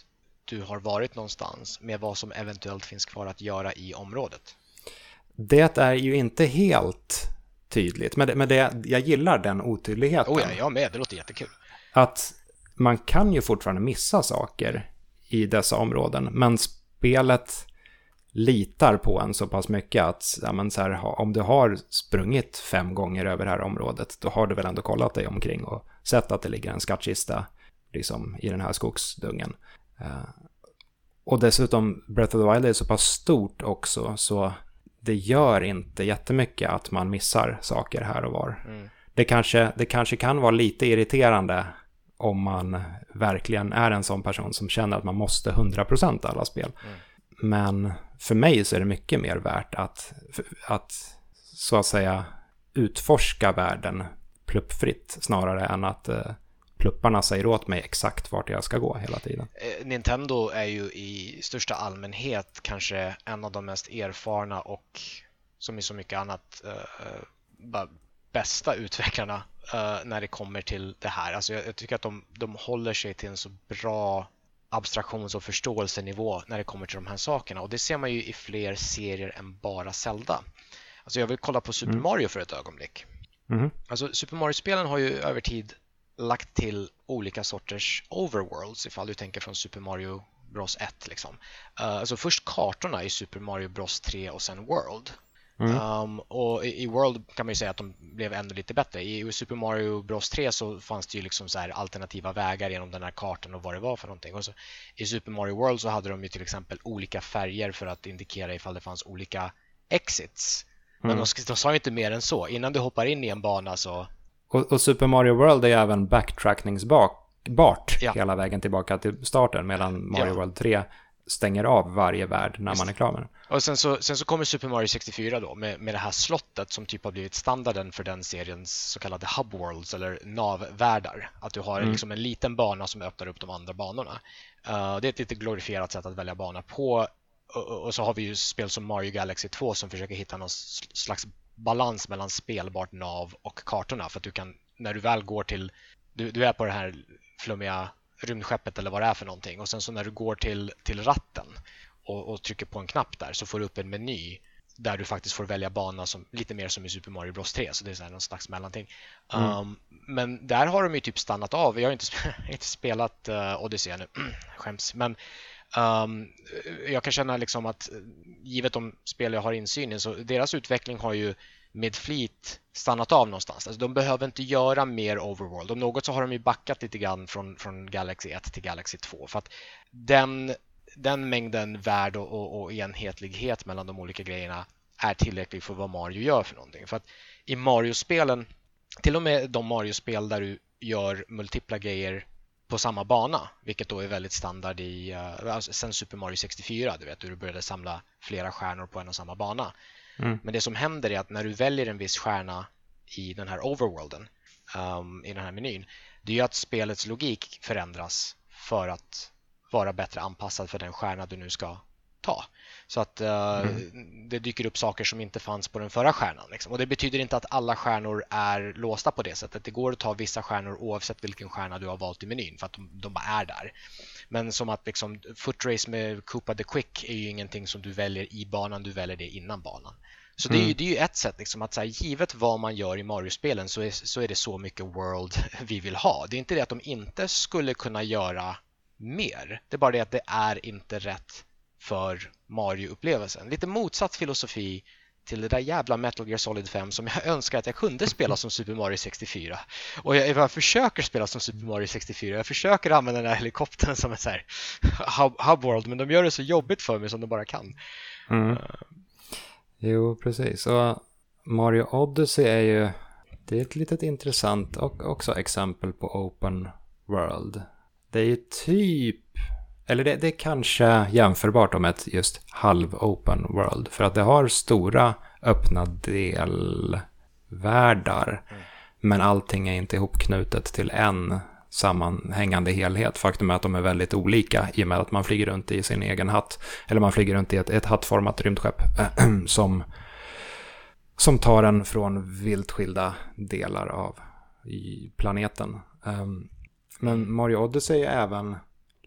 du har varit någonstans med vad som eventuellt finns kvar att göra i området? Det är ju inte helt tydligt, men, det, men det, jag gillar den otydligheten. Oh ja, jag med, det låter jättekul. Att man kan ju fortfarande missa saker i dessa områden, men spelet litar på en så pass mycket att ja, men så här, om du har sprungit fem gånger över det här området, då har du väl ändå kollat dig omkring och sett att det ligger en skattkista liksom, i den här skogsdungen. Uh, och dessutom, Breath of the Wild är så pass stort också, så det gör inte jättemycket att man missar saker här och var. Mm. Det, kanske, det kanske kan vara lite irriterande om man verkligen är en sån person som känner att man måste 100% alla spel. Mm. Men för mig så är det mycket mer värt att, att så att säga utforska världen pluppfritt snarare än att eh, plupparna säger åt mig exakt vart jag ska gå hela tiden. Eh, Nintendo är ju i största allmänhet kanske en av de mest erfarna och som i så mycket annat uh, bästa utvecklarna uh, när det kommer till det här. Alltså jag, jag tycker att de, de håller sig till en så bra abstraktions och förståelsenivå när det kommer till de här sakerna och det ser man ju i fler serier än bara Zelda. Alltså jag vill kolla på Super mm. Mario för ett ögonblick. Mm. Alltså Super Mario-spelen har ju över tid lagt till olika sorters overworlds ifall du tänker från Super Mario Bros 1. Liksom. Uh, alltså först kartorna i Super Mario Bros 3 och sen World. Mm. Um, och i, i, World kan man ju säga att de blev ännu lite bättre. I Super Mario Bros 3 så fanns det ju liksom så alternativa vägar genom den här kartan och vad det var för någonting. Och så, I Super Mario World så hade de ju till exempel olika färger för att indikera ifall det fanns olika exits. Men mm. de, de sa ju inte mer än så. Innan du hoppar in i en bana så och, och, Super Mario World är även backtrackningsbart ja. hela vägen tillbaka till starten, medan Mario ja. World 3 stänger av varje värld när Just. man är klar med den. Och sen så, sen så kommer Super Mario 64 då med, med det här slottet som typ har blivit standarden för den seriens så kallade hub worlds eller navvärldar. Att du har mm. liksom en liten bana som öppnar upp de andra banorna. Uh, det är ett lite glorifierat sätt att välja bana på. Och, och, så har vi ju spel som Mario Galaxy 2 som försöker hitta någon slags balans mellan spelbart nav och kartorna för att du kan, när du väl går till, du, du är på det här flummiga rymdskeppet eller vad det är för någonting och sen så när du går till, till ratten och, och trycker på en knapp där så får du upp en meny där du faktiskt får välja bana som, lite mer som i Super Mario Bros 3 så det är så här någon slags mellanting. Mm. Um, men där har de ju typ stannat av. Jag har inte, inte spelat uh, Odyssey nu, skäms. Men Um, jag kan känna liksom att givet de spel jag har insyn i så deras utveckling har ju med flit stannat av någonstans. Alltså, de behöver inte göra mer overworld. Om något så har de ju backat lite grann från, från Galaxy 1 till Galaxy 2 för att den, den mängden värld och, och, och enhetlighet mellan de olika grejerna är tillräcklig för vad Mario gör för någonting. För att i Mario-spelen, till och med de Mario-spel där du gör multipla grejer på samma bana, vilket då är väldigt standard i uh, sen Super Mario 64, du vet, hur du började samla flera stjärnor på en och samma bana. Mm. Men det som händer är att när du väljer en viss stjärna i den här overworlden, um, i den här menyn, det är att spelets logik förändras för att vara bättre anpassad för den stjärna du nu ska ta. Så att uh, mm. det dyker upp saker som inte fanns på den förra stjärnan. Liksom. Och det betyder inte att alla stjärnor är låsta på det sättet. Det går att ta vissa stjärnor oavsett vilken stjärna du har valt i menyn för att de, de bara är där. Men som att liksom, footrace med Koopa the Quick är ju ingenting som du väljer i banan, du väljer det innan banan. Så det är, ju, mm. det är ju ett sätt, liksom, att så här, givet vad man gör i Mario-spelen så är, så är det så mycket World vi vill ha. Det är inte det att de inte skulle kunna göra mer. Det är bara det att det är inte rätt för Mario-upplevelsen. Lite motsatt filosofi till det där jävla Metal Gear Solid 5 som jag önskar att jag kunde spela som Super Mario 64. Och jag, jag försöker spela som Super Mario 64. Jag försöker använda den här helikoptern som en så här hub, hub world, men de gör det så jobbigt för mig som de bara kan. Mm. Uh. Jo, precis. Och Mario Odyssey är ju det är ett litet intressant och också exempel på open world. Det är ju typ, eller det, det är kanske jämförbart om ett just halv-open world. För att det har stora öppna delvärldar. Mm. Men allting är inte ihopknutet till en sammanhängande helhet. Faktum är att de är väldigt olika i och med att man flyger runt i sin egen hatt. Eller man flyger runt i ett, ett hattformat rymdskepp som som tar en från vilt skilda delar av planeten. Um, men Mario Odyssey är även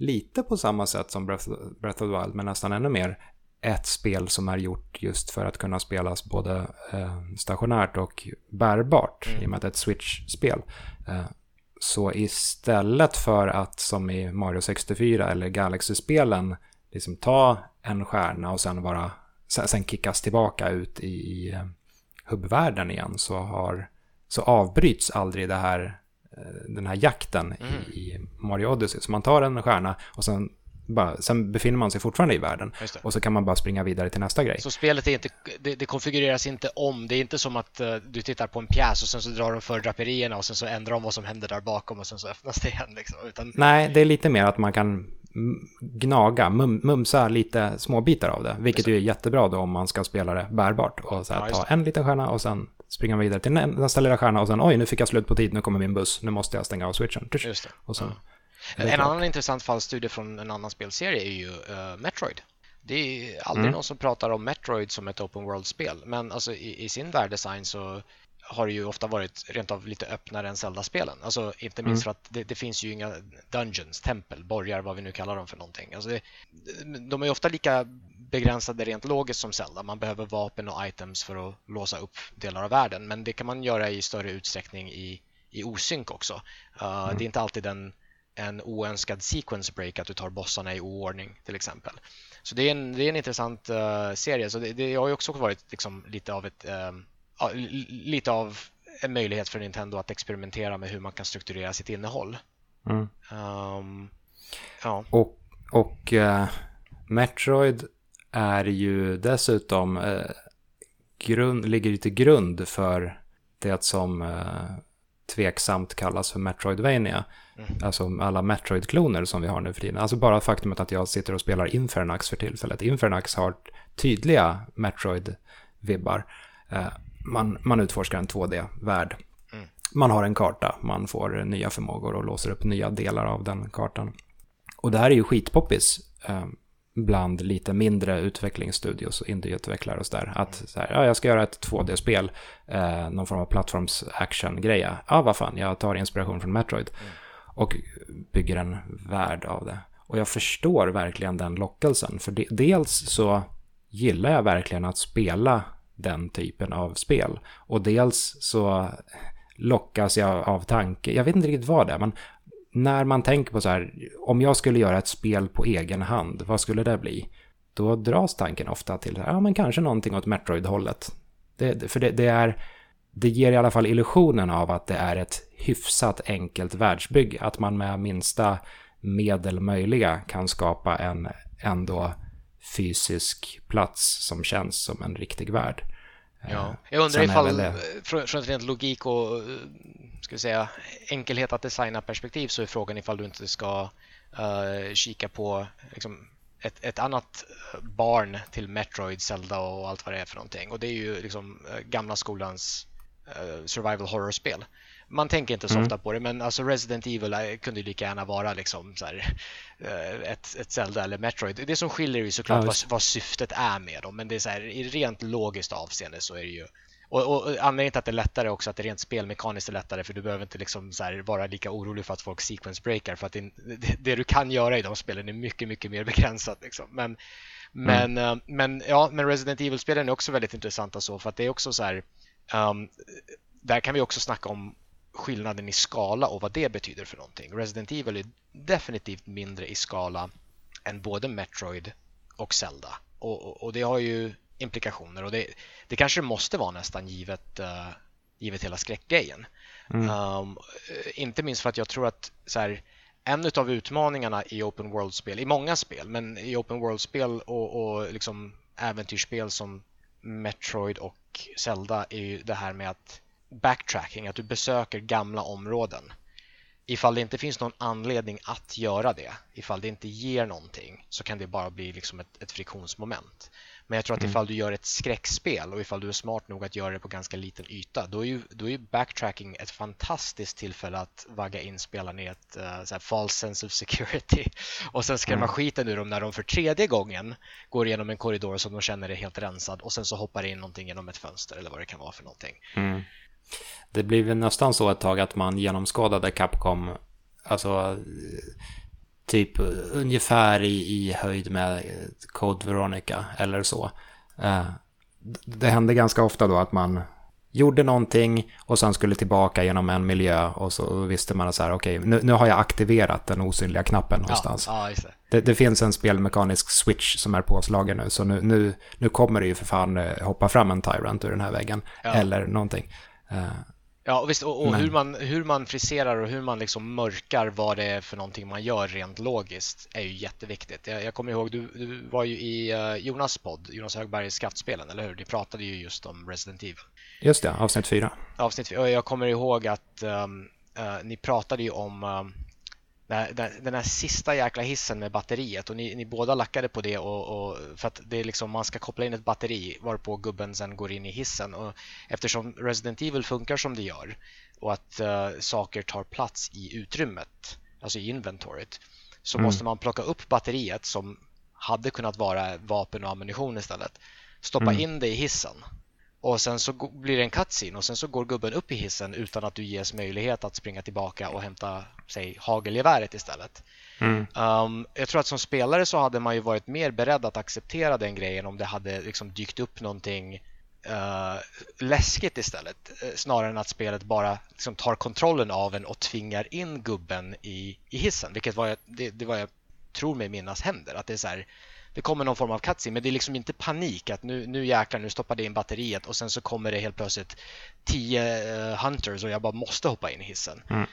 lite på samma sätt som Breath, of the Wild, men nästan ännu mer ett spel som är gjort just för att kunna spelas både eh, stationärt och bärbart, mm. i och med att det är ett Switch-spel. Eh, så istället för att som i Mario 64 eller Galaxy-spelen liksom ta en stjärna och sen bara sen kickas tillbaka ut i, i hubbvärlden igen så, har, så avbryts aldrig det här, den här jakten mm. i, i Mario Odyssey. Så man tar en stjärna och sen bara, sen befinner man sig fortfarande i världen och så kan man bara springa vidare till nästa grej. Så spelet är inte, det, det konfigureras inte om, det är inte som att uh, du tittar på en pjäs och sen så drar de för draperierna och sen så ändrar de vad som händer där bakom och sen så öppnas det igen. Liksom. Utan... Nej, det är lite mer att man kan gnaga, mum, mumsa lite småbitar av det. Vilket ju är jättebra då om man ska spela det bärbart. Och så här, ja, ta en liten stjärna och sen springa vidare till nästa lilla stjärna och sen oj, nu fick jag slut på tid, nu kommer min buss, nu måste jag stänga av switchen. Just det. Och sen, ja. En annan intressant fallstudie från en annan spelserie är ju uh, Metroid. Det är aldrig mm. någon som pratar om Metroid som ett open world-spel, men alltså i, i sin värdesign så har det ju ofta varit rent av lite öppnare än Zelda-spelen. Alltså inte minst mm. för att det, det, finns ju inga dungeons, tempel, borgar, vad vi nu kallar dem för någonting. Alltså det, de är ofta lika begränsade rent logiskt som Zelda. Man behöver vapen och items för att låsa upp delar av världen, men det kan man göra i större utsträckning i, i osynk också. Uh, mm. Det är inte alltid en, en oönskad sequence break att du tar bossarna i oordning till exempel. Så det är en, det är en intressant uh, serie. Så det, det har ju också varit liksom lite av ett ja, lite av en möjlighet för Nintendo att experimentera med hur man kan strukturera sitt innehåll. Mm. Um, ja. Och, och uh, Metroid är ju dessutom uh, grund, ligger till grund för det som uh, tveksamt kallas för Metroidvania. Mm. Alltså alla Metroid-kloner som vi har nu för tiden. Alltså bara faktumet att jag sitter och spelar Infernax för tillfället. Infernax har tydliga Metroid-vibbar man, man utforskar en 2D-värld. Mm. Man har en karta, man får nya förmågor och låser upp nya delar av den kartan. Och det här är ju skitpoppis eh, bland lite mindre utvecklingsstudios och indieutvecklare och sådär. Att så här, ja, jag ska göra ett 2D-spel, eh, någon form av plattforms-action-greja. Ja, vad fan, jag tar inspiration från Metroid. Mm. Och bygger en värld av det. Och jag förstår verkligen den lockelsen. För de, dels så gillar jag verkligen att spela den typen av spel. Och dels så lockas jag av tanke, jag vet inte riktigt vad det är, men när man tänker på så här, om jag skulle göra ett spel på egen hand, vad skulle det bli? Då dras tanken ofta till, ja men kanske någonting åt Metroid-hållet. Det, för det, det, är, det ger i alla fall illusionen av att det är ett hyfsat enkelt världsbygge. Att man med minsta medel möjliga kan skapa en ändå fysisk plats som känns som en riktig värld. Ja. Eh, jag undrar ifall, det... från, från rent logik och ska vi säga, enkelhet att designa perspektiv så är frågan ifall du inte ska uh, kika på liksom, ett, ett, annat barn till Metroid, Zelda och allt vad det är för någonting. Och det är ju liksom gamla skolans uh, survival horror-spel man tänker inte så mm. ofta på det, men alltså Resident Evil kunde lika gärna vara liksom så här, eh, ett, ett Zelda eller Metroid. Det som skiljer är såklart ja, vad, vad, syftet är med dem, men det är så här, i rent logiskt avseende så är det ju och, och, och anledningen till att det är lättare också att det rent spelmekaniskt är lättare för du behöver inte liksom vara lika orolig för att folk sequence breakar för att det, det, det, du kan göra i de spelen är mycket, mycket mer begränsat. Liksom. Men, mm. men, uh, men, ja, men Resident Evil-spelen är också väldigt intressanta så för att det är också så här um, där kan vi också snacka om skillnaden i skala och vad det betyder för någonting. Resident Evil är definitivt mindre i skala än både Metroid och Zelda. Och, och, och, det har ju implikationer och det, det kanske måste vara nästan givet, uh, givet hela skräckgrejen. Mm. Um, inte minst för att jag tror att så här, en av utmaningarna i open world-spel, i många spel, men i open world-spel och, och liksom äventyrsspel som Metroid och Zelda är ju det här med att backtracking, att du besöker gamla områden. Ifall det inte finns någon anledning att göra det, ifall det inte ger någonting, så kan det bara bli liksom ett, ett friktionsmoment. Men jag tror att mm. ifall du gör ett skräckspel och ifall du är smart nog att göra det på ganska liten yta, då är ju, då är backtracking ett fantastiskt tillfälle att vagga in spelarna i ett uh, så false sense of security och sen skrämma mm. skiten ur dem när de för tredje gången går igenom en korridor som de känner är helt rensad och sen så hoppar in någonting genom ett fönster eller vad det kan vara för någonting. Mm. Det blev nästan så ett tag att man genomskådade Capcom, alltså typ ungefär i, i höjd med Code Veronica eller så. Eh, det hände ganska ofta då att man gjorde någonting och sen skulle tillbaka genom en miljö och så visste man så här, okej, okay, nu, nu, har jag aktiverat den osynliga knappen någonstans. Ja, ja, det. Det, det. finns en spelmekanisk switch som är påslagen nu, så nu, nu, nu kommer det ju för fan eh, hoppa fram en Tyrant ur den här väggen, ja. eller någonting. Ja, och, visst, och, och hur, man, hur man friserar och hur man liksom mörkar vad det är för någonting man gör rent logiskt är ju jätteviktigt. Jag, jag kommer ihåg, du, du var ju i uh, Jonas podd, Jonas Högbergs Kraftspelen, eller hur? Ni pratade ju just om Resident Evil. Just det, avsnitt fyra. Avsnitt fyra. Och jag kommer ihåg att um, uh, ni pratade ju om um, den här sista jäkla hissen med batteriet och ni, ni båda lackade på det och, och, för att det är liksom man ska koppla in ett batteri varpå gubben sen går in i hissen och eftersom Resident Evil funkar som det gör och att uh, saker tar plats i utrymmet, alltså i inventoriet så mm. måste man plocka upp batteriet som hade kunnat vara vapen och ammunition istället stoppa mm. in det i hissen och sen så blir det en cutscene och sen så går gubben upp i hissen utan att du ges möjlighet att springa tillbaka och hämta, säg, hagelgeväret istället. Mm. Um, jag tror att som spelare så hade man ju varit mer beredd att acceptera den grejen om det hade liksom dykt upp någonting uh, läskigt istället. Uh, snarare än att spelet bara liksom tar kontrollen av en och tvingar in gubben i, i hissen. Vilket var jag, det, det var jag tror mig minnas händer. Att det är så här, det kommer någon form av cutscene men det är liksom inte panik att nu, nu jäklar, nu stoppar det in batteriet och sen så kommer det helt plötsligt tio uh, hunters och jag bara måste hoppa in i hissen. Mm.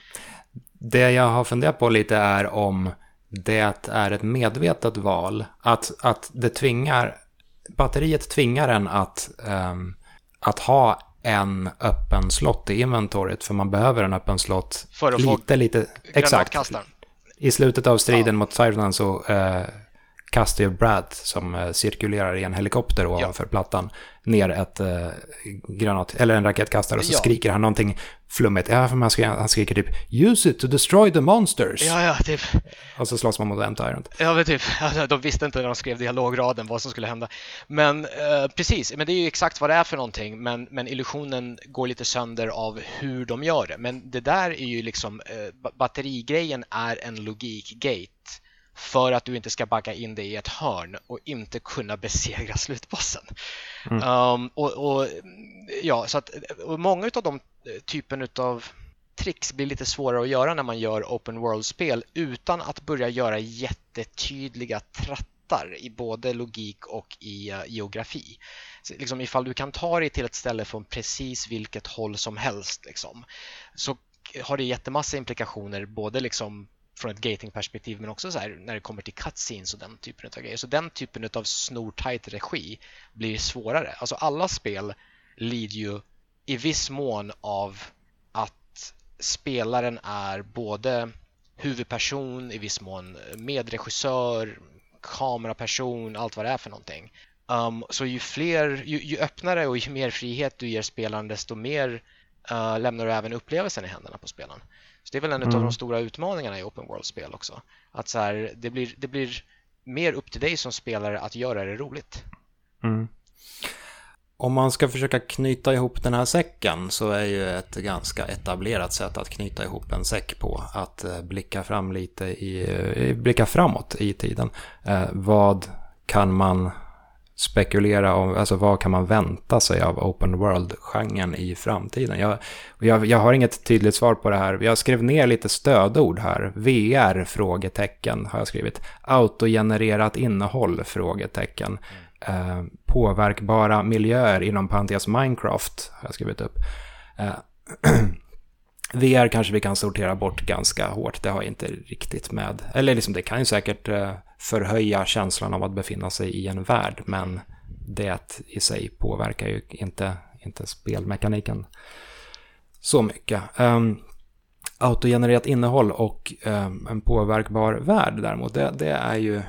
Det jag har funderat på lite är om det är ett medvetet val, att, att det tvingar, batteriet tvingar en att, um, att ha en öppen slott i inventoriet, för man behöver en öppen slott. För att lite, få lite, exakt. I slutet av striden ja. mot Cyberman så uh, kastar ju Brad som eh, cirkulerar i en helikopter ovanför ja. plattan ner ett eh, granat, eller en raketkastare och så ja. skriker han någonting flummigt. Ja, för man skriker, han skriker typ “Use it to destroy the monsters”. Ja, ja, typ. Och så slåss man mot en Tyrant. Ja, men typ. De visste inte när de skrev dialograden vad som skulle hända. Men eh, precis, men det är ju exakt vad det är för någonting. Men, men illusionen går lite sönder av hur de gör det. Men det där är ju liksom, eh, batterigrejen är en logik-gate för att du inte ska backa in dig i ett hörn och inte kunna besegra slutbossen. Mm. Um, och, och, ja, så att många av de eh, typen av tricks blir lite svårare att göra när man gör open world-spel utan att börja göra jättetydliga trattar i både logik och i uh, geografi. Så, liksom, ifall du kan ta dig till ett ställe från precis vilket håll som helst liksom, så har det jättemassa implikationer både liksom från ett gatingperspektiv men också så här, när det kommer till cutscenes och den typen av grejer. Så den typen av snortajt regi blir svårare. Alltså alla spel lider ju i viss mån av att spelaren är både huvudperson, i viss mån medregissör, kameraperson, allt vad det är för någonting. Um, så ju fler, ju, ju, öppnare och ju mer frihet du ger spelaren desto mer uh, lämnar du även upplevelsen i händerna på spelaren. Så det är väl en mm. av de stora utmaningarna i open world-spel också. Att så här, det, blir, det blir mer upp till dig som spelare att göra det roligt. Mm. Om man ska försöka knyta ihop den här säcken så är ju ett ganska etablerat sätt att knyta ihop en säck på att eh, blicka fram lite i, blicka framåt i tiden. Eh, vad kan man spekulera om alltså, vad kan man vänta sig av open world-genren i framtiden. Jag, jag, jag, har inget tydligt svar på det här. Jag skrev ner lite stödord här. VR? frågetecken har jag skrivit. Autogenererat innehåll? frågetecken. Eh, påverkbara miljöer inom parentes Minecraft har jag skrivit upp. Eh, VR kanske vi kan sortera bort ganska hårt. Det har jag inte riktigt med. Eller liksom, det kan ju säkert eh, förhöja känslan av att befinna sig i en värld. Men det i sig påverkar ju inte, inte spelmekaniken så mycket. Um, autogenererat innehåll och um, en påverkbar värld däremot, det, det, är ju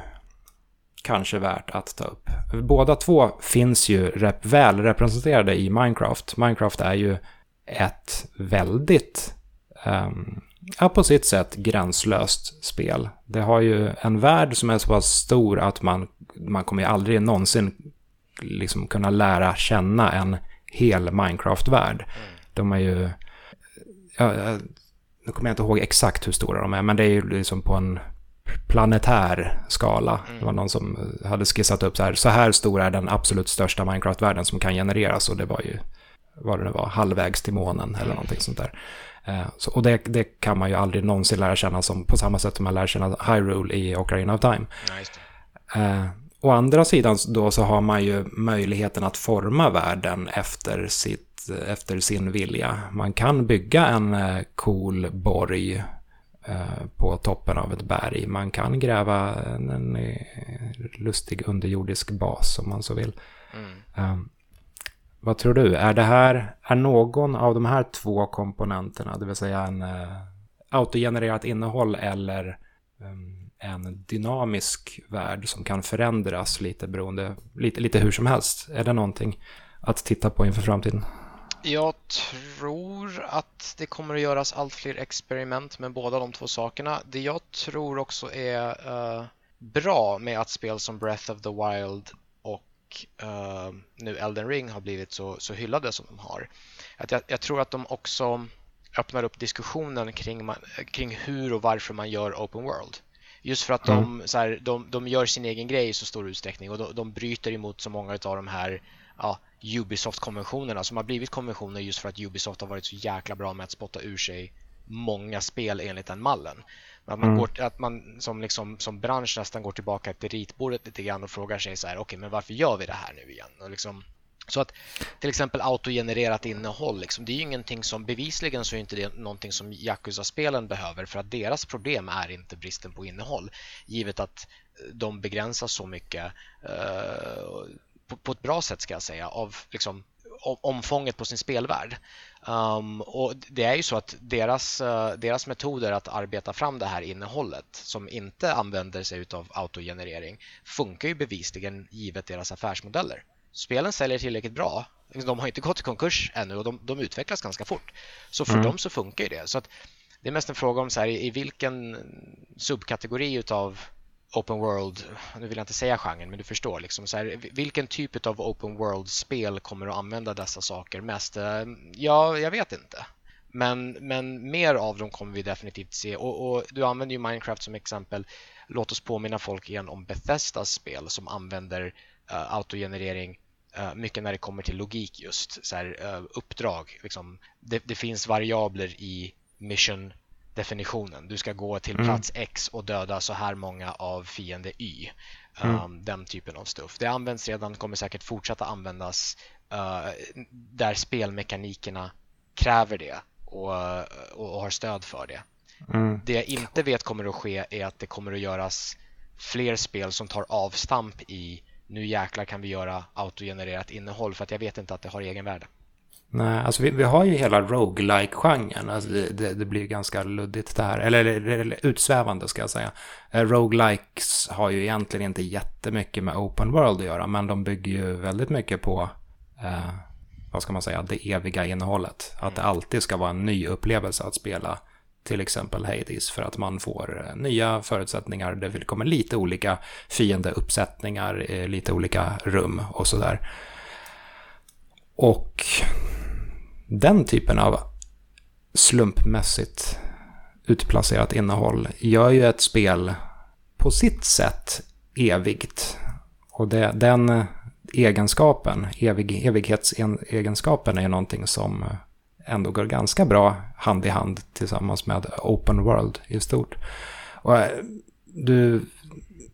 kanske värt att ta upp. Båda två finns ju rep väl representerade i Minecraft. Minecraft är ju ett väldigt, um, ja, på sitt sätt gränslöst spel. Det har ju en värld som är så pass stor att man, man kommer ju aldrig någonsin liksom kunna lära känna en hel Minecraft-värld. Mm. De är ju, ja, nu kommer jag inte ihåg exakt hur stora de är, men det är ju liksom på en planetär skala. Mm. Det var någon som hade skissat upp så här, så här stor är den absolut största Minecraft-världen som kan genereras och det var ju vad det nu var, halvvägs till månen eller någonting sånt där. Eh, så, och det, det, kan man ju aldrig någonsin lära känna som på samma sätt som man lär känna Hyrule i Ocarina of Time. Eh, å andra sidan då så har man ju möjligheten att forma världen efter, sitt, efter sin vilja. Man kan bygga en eh, cool borg eh, på toppen av ett berg. Man kan gräva en, en eh, lustig underjordisk bas om man så vill. Mm. Um, vad tror du? Är det här, är någon av de här två komponenterna, det vill säga en uh, autogenererat innehåll eller um, en dynamisk värld som kan förändras lite beroende, lite, lite hur som helst. Är det någonting att titta på inför framtiden? Jag tror att det kommer att göras allt fler experiment med båda de två sakerna. Det jag tror också är uh, bra med att spel som Breath of the Wild uh, nu Elden Ring har blivit så, så hyllade som de har. Att jag, jag tror att de också öppnar upp diskussionen kring, kring hur och varför man gör open world. Just för att mm. de, så här, de, de gör sin egen grej i så stor utsträckning och de, de bryter emot så många av de här ja, Ubisoft-konventionerna som har blivit konventioner just för att Ubisoft har varit så jäkla bra med att spotta ur sig många spel enligt den mallen. Att man, mm. går, att man som, liksom, som bransch nästan går tillbaka till ritbordet lite grann och frågar sig så här, okej, okay, men varför gör vi det här nu igen? Och liksom, så att till exempel autogenererat innehåll, liksom, det är ju ingenting som bevisligen så är inte det någonting som Yakuza-spelen behöver för att deras problem är inte bristen på innehåll givet att de begränsas så mycket uh, på, på, ett bra sätt ska jag säga av liksom, omfånget på sin spelvärld. Um, och det är ju så att deras, uh, deras metoder att arbeta fram det här innehållet som inte använder sig av autogenerering funkar ju bevisligen givet deras affärsmodeller. Spelen säljer tillräckligt bra. De har inte gått i konkurs ännu och de, de utvecklas ganska fort. Så för mm. dem så funkar ju det. Så att det är mest en fråga om så här, i vilken subkategori utav open world, nu vill jag inte säga genren, men du förstår. Liksom, så här, vilken typ av open world-spel kommer att använda dessa saker mest? Eh, ja, jag vet inte. Men, men mer av dem kommer vi definitivt se. Och, och, Du använder ju Minecraft som exempel. Låt oss påminna folk igen om Bethesdas spel som använder uh, autogenerering uh, mycket när det kommer till logik just. Så här, uh, uppdrag. Liksom, det, det finns variabler i mission definitionen. Du ska gå till mm. plats X och döda så här många av fiende Y. Mm. Um, den typen av stuff. Det används redan, kommer säkert fortsätta användas uh, där spelmekanikerna kräver det och, och, och har stöd för det. Mm. Det jag inte vet kommer att ske är att det kommer att göras fler spel som tar avstamp i nu jäklar kan vi göra autogenererat innehåll för att jag vet inte att det har egenvärde. Nej, alltså vi, vi har ju hela roguelike-genren. Alltså det, det, det, blir ganska luddigt där. Eller, eller, eller utsvävande ska jag säga. Eh, roguelikes har ju egentligen inte jättemycket med open world att göra. Men de bygger ju väldigt mycket på, eh, vad ska man säga, det eviga innehållet. Att det alltid ska vara en ny upplevelse att spela till exempel Hades för att man får eh, nya förutsättningar. Det kommer lite olika fiendeuppsättningar, lite olika rum och sådär. Och den typen av slumpmässigt utplacerat innehåll gör ju ett spel på sitt sätt evigt. Och det, den, egenskapen, evig, evighetsegenskapen är ju någonting som ändå går ganska bra hand i hand tillsammans med open world i stort. Och eh, du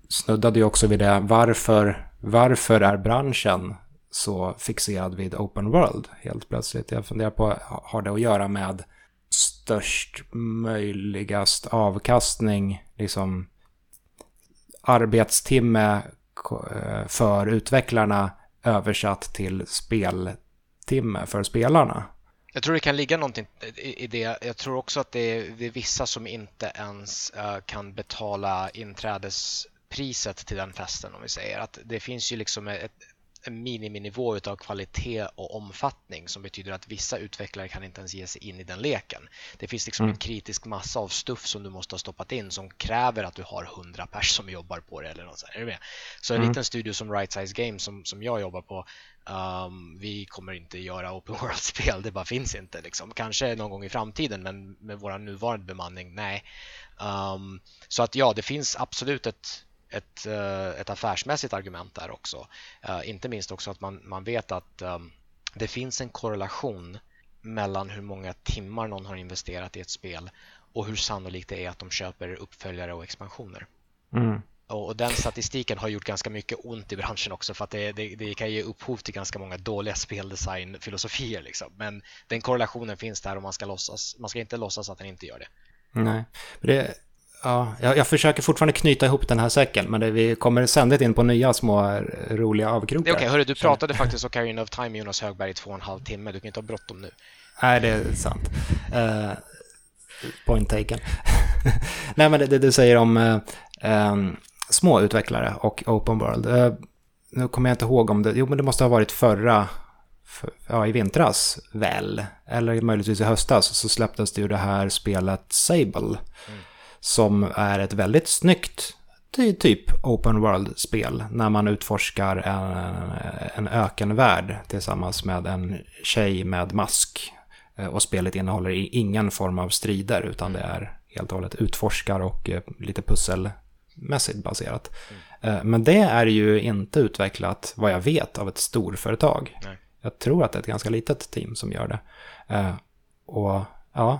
snuddade ju också vid det, varför, varför är branschen så fixerad vid open world helt plötsligt? Jag funderar på, har det att göra med störst möjligast avkastning, liksom arbetstimme eh, för utvecklarna översatt till speltimme för spelarna? Jag tror det kan ligga någonting i det. Jag tror också att det är, det är vissa som inte ens eh, kan betala inträdespriset till den festen om vi säger att det finns ju liksom ett, en miniminivå av kvalitet och omfattning som betyder att vissa utvecklare kan inte ens ge sig in i den leken. Det finns liksom mm. en kritisk massa av stuff som du måste ha stoppat in som kräver att du har 100 pers som jobbar på det eller något sånt. Är du med? Så en mm. liten studio som Right Size Games som, som jag jobbar på Um, vi kommer inte göra open world-spel, det bara finns inte. Liksom. Kanske någon gång i framtiden, men med vår nuvarande bemanning, nej. Um, så att ja, det finns absolut ett, ett, uh, ett affärsmässigt argument där också. Uh, inte minst också att man, man vet att um, det finns en korrelation mellan hur många timmar någon har investerat i ett spel och hur sannolikt det är att de köper uppföljare och expansioner. Mm. Och den statistiken har gjort ganska mycket ont i branschen också för att det, det, det kan ge upphov till ganska många dåliga speldesignfilosofier. Liksom. Men den korrelationen finns där och man ska, låtsas, man ska inte låtsas att den inte gör det. Nej, det, ja, jag, jag försöker fortfarande knyta ihop den här säcken men det, vi kommer ständigt in på nya små roliga avkrokar. Okej, okay. du pratade faktiskt om Carrying of Time Jonas Högberg i två och en halv timme. Du kan inte ha bråttom nu. Nej, det är sant. Uh, point taken. Nej, men det, det, du säger om uh, um, små utvecklare och open world. Uh, nu kommer jag inte ihåg om det, jo men det måste ha varit förra, för, ja i vintras väl, eller möjligtvis i höstas, så släpptes det ju det här spelet Sable. Mm. Som är ett väldigt snyggt typ open world-spel när man utforskar en, en ökenvärld tillsammans med en tjej med mask. Eh, och spelet innehåller ingen form av strider utan det är helt och hållet utforskar och eh, lite pussel mässigt baserat. Mm. Men det är ju inte utvecklat, vad jag vet, av ett storföretag. Nej. Jag tror att det är ett ganska litet team som gör det. Eh, och ja,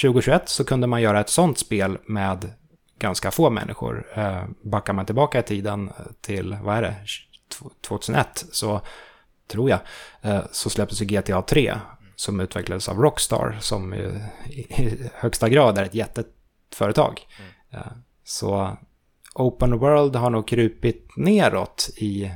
2021 så kunde man göra ett sånt spel med ganska få människor. Eh, backar man tillbaka i tiden till, vad är det, 2001 så tror jag, så släpptes ju GTA 3 som utvecklades av Rockstar som i högsta grad är ett jätteföretag. Mm. Så Open World har nog krupit neråt i,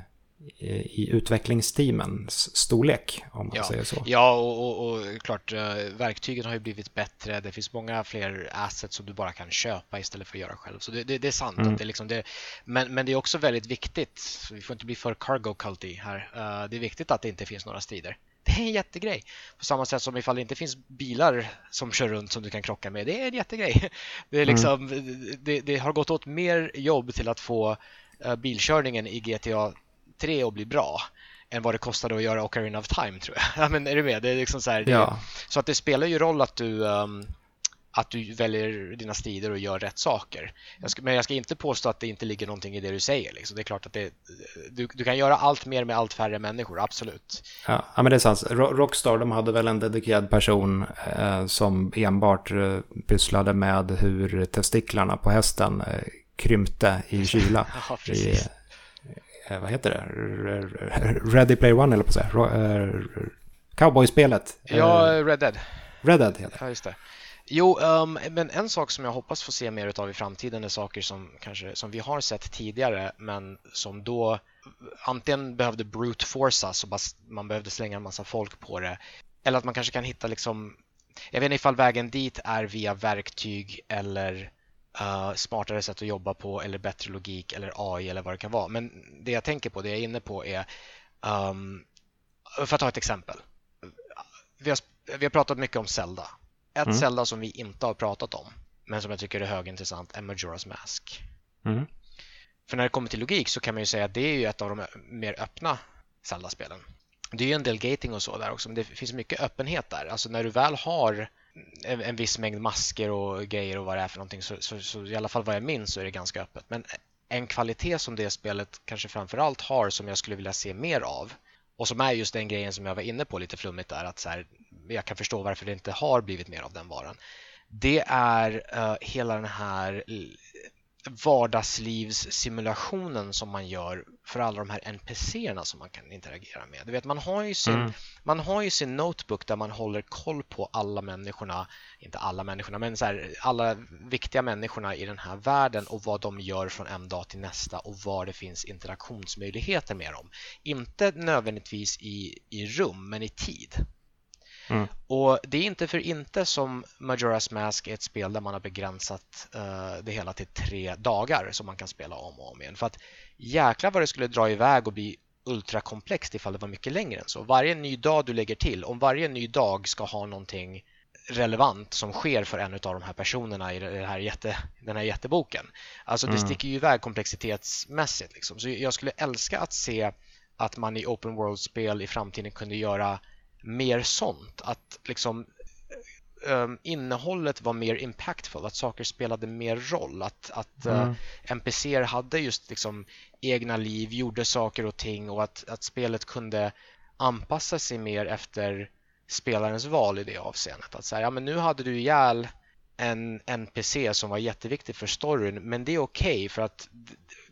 i, utvecklingsteamens storlek, om man ja. säger så. Ja, och, och, och, klart, eh, verktygen har ju blivit bättre. Det finns många fler assets som du bara kan köpa istället för att göra själv. Så det, det, det är sant. Mm. Att det liksom det, men, men det är också väldigt viktigt, vi får inte bli för cargo culty här, uh, det är viktigt att det inte finns några strider. Det är en jättegrej. På samma sätt som ifall det inte finns bilar som kör runt som du kan krocka med. Det är en jättegrej. Det, är liksom, mm. det, det, har gått åt mer jobb till att få uh, bilkörningen i GTA 3 att bli bra än vad det kostade att göra Ocarina of Time tror jag. Ja, men är du med? Det är liksom så, här, ja. så att det spelar ju roll att du um, att du väljer dina strider och gör rätt saker. Jag ska, men jag ska inte påstå att det inte ligger någonting i det du säger. Liksom. Det är klart att det, du, du, kan göra allt mer med allt färre människor, absolut. Ja, men det är sant. Rockstar de hade väl en dedikerad person eh, som enbart eh, pysslade med hur testiklarna på hästen eh, krympte i kyla. ja, precis. I, vad heter det? Ready Player One eller på att säga. Eh, cowboyspelet. Ja, Red Dead. Red Dead heter det. Ja, just det. Jo, um, men en sak som jag hoppas få se mer av i framtiden är saker som, kanske, som vi har sett tidigare men som då antingen behövde brute forceas och bara, man behövde slänga en massa folk på det eller att man kanske kan hitta liksom jag vet inte ifall vägen dit är via verktyg eller uh, smartare sätt att jobba på eller bättre logik eller AI eller vad det kan vara. Men det jag tänker på, det jag är inne på är um, för att ta ett exempel. Vi har, vi har pratat mycket om Zelda ett mm. Zelda som vi inte har pratat om, men som jag tycker är högintressant, är Majora's Mask. Mm. För när det kommer till logik så kan man ju säga att det är ju ett av de mer öppna Zelda-spelen. Det är ju en del gating och så där också, men det finns mycket öppenhet där. Alltså när du väl har en, en viss mängd masker och grejer och vad det är för någonting så, så, så, i alla fall vad jag minns så är det ganska öppet. Men en kvalitet som det spelet kanske framförallt har som jag skulle vilja se mer av och som är just den grejen som jag var inne på lite flummigt där att så här, jag kan förstå varför det inte har blivit mer av den varan. Det är uh, hela den här vardagslivssimulationen som man gör för alla de här NPCerna som man kan interagera med. Du vet, man, har ju sin, mm. man har ju sin notebook där man håller koll på alla människorna, inte alla människorna, men så här, alla viktiga människorna i den här världen och vad de gör från en dag till nästa och var det finns interaktionsmöjligheter med dem. Inte nödvändigtvis i, i rum, men i tid. Mm. Och Det är inte för inte som Majora's Mask är ett spel där man har begränsat uh, det hela till tre dagar som man kan spela om och om igen. För att jäklar vad det skulle dra iväg och bli ultrakomplext ifall det var mycket längre än så. Varje ny dag du lägger till, om varje ny dag ska ha någonting relevant som sker för en av de här personerna i det här jätte, den här jätteboken. Alltså det mm. sticker ju iväg komplexitetsmässigt. Liksom. Så jag skulle älska att se att man i open world-spel i framtiden kunde göra mer sånt. Att liksom um, innehållet var mer impactful, att saker spelade mer roll. Att, att mm. uh, NPCer hade just liksom egna liv, gjorde saker och ting och att, att spelet kunde anpassa sig mer efter spelarens val i det avseendet. Att säga, ja men nu hade du ihjäl en NPC som var jätteviktig för storyn men det är okej okay för att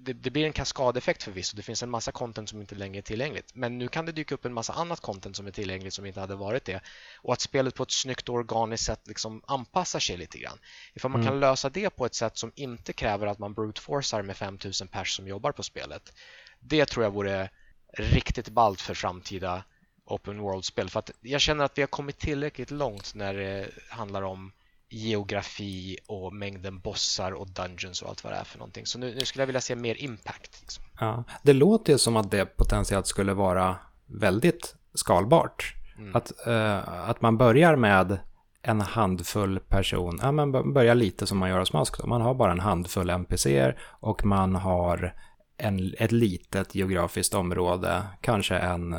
det, det, blir en kaskadeffekt förvisso. Det finns en massa content som inte längre är tillgängligt. Men nu kan det dyka upp en massa annat content som är tillgängligt som inte hade varit det. Och att spelet på ett snyggt och organiskt sätt liksom anpassar sig lite grann. Ifall man mm. kan lösa det på ett sätt som inte kräver att man brute forcar med 5000 pers som jobbar på spelet. Det tror jag vore riktigt ballt för framtida open world-spel. För att jag känner att vi har kommit tillräckligt långt när det handlar om geografi och mängden bossar och dungeons och allt vad det är för någonting. Så nu, nu skulle jag vilja se mer impact. Liksom. Ja, det låter ju som att det potentiellt skulle vara väldigt skalbart. Mm. Att, uh, att man börjar med en handfull person, ja men börjar lite som man gör hos Mask då. Man har bara en handfull NPCer och man har en, ett litet geografiskt område, kanske en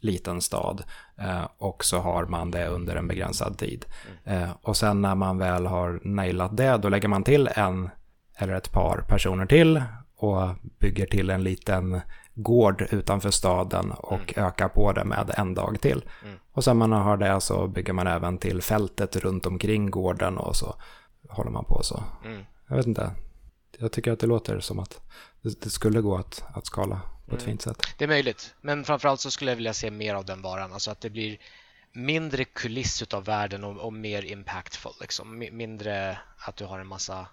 liten stad eh, och så har man det under en begränsad tid. Eh, och sen när man väl har nailat det, då lägger man till en eller ett par personer till och bygger till en liten gård utanför staden och mm. ökar på det med en dag till. Mm. Och sen man har det så bygger man även till fältet runt omkring gården och så håller man på så. Mm. Jag vet inte. Jag tycker att det låter som att det skulle gå att, att skala på ett mm. fint sätt. Det är möjligt, men framförallt så skulle jag vilja se mer av den varan. Alltså att det blir mindre kuliss av världen och, och mer impactful. Liksom. Mindre att du har en massa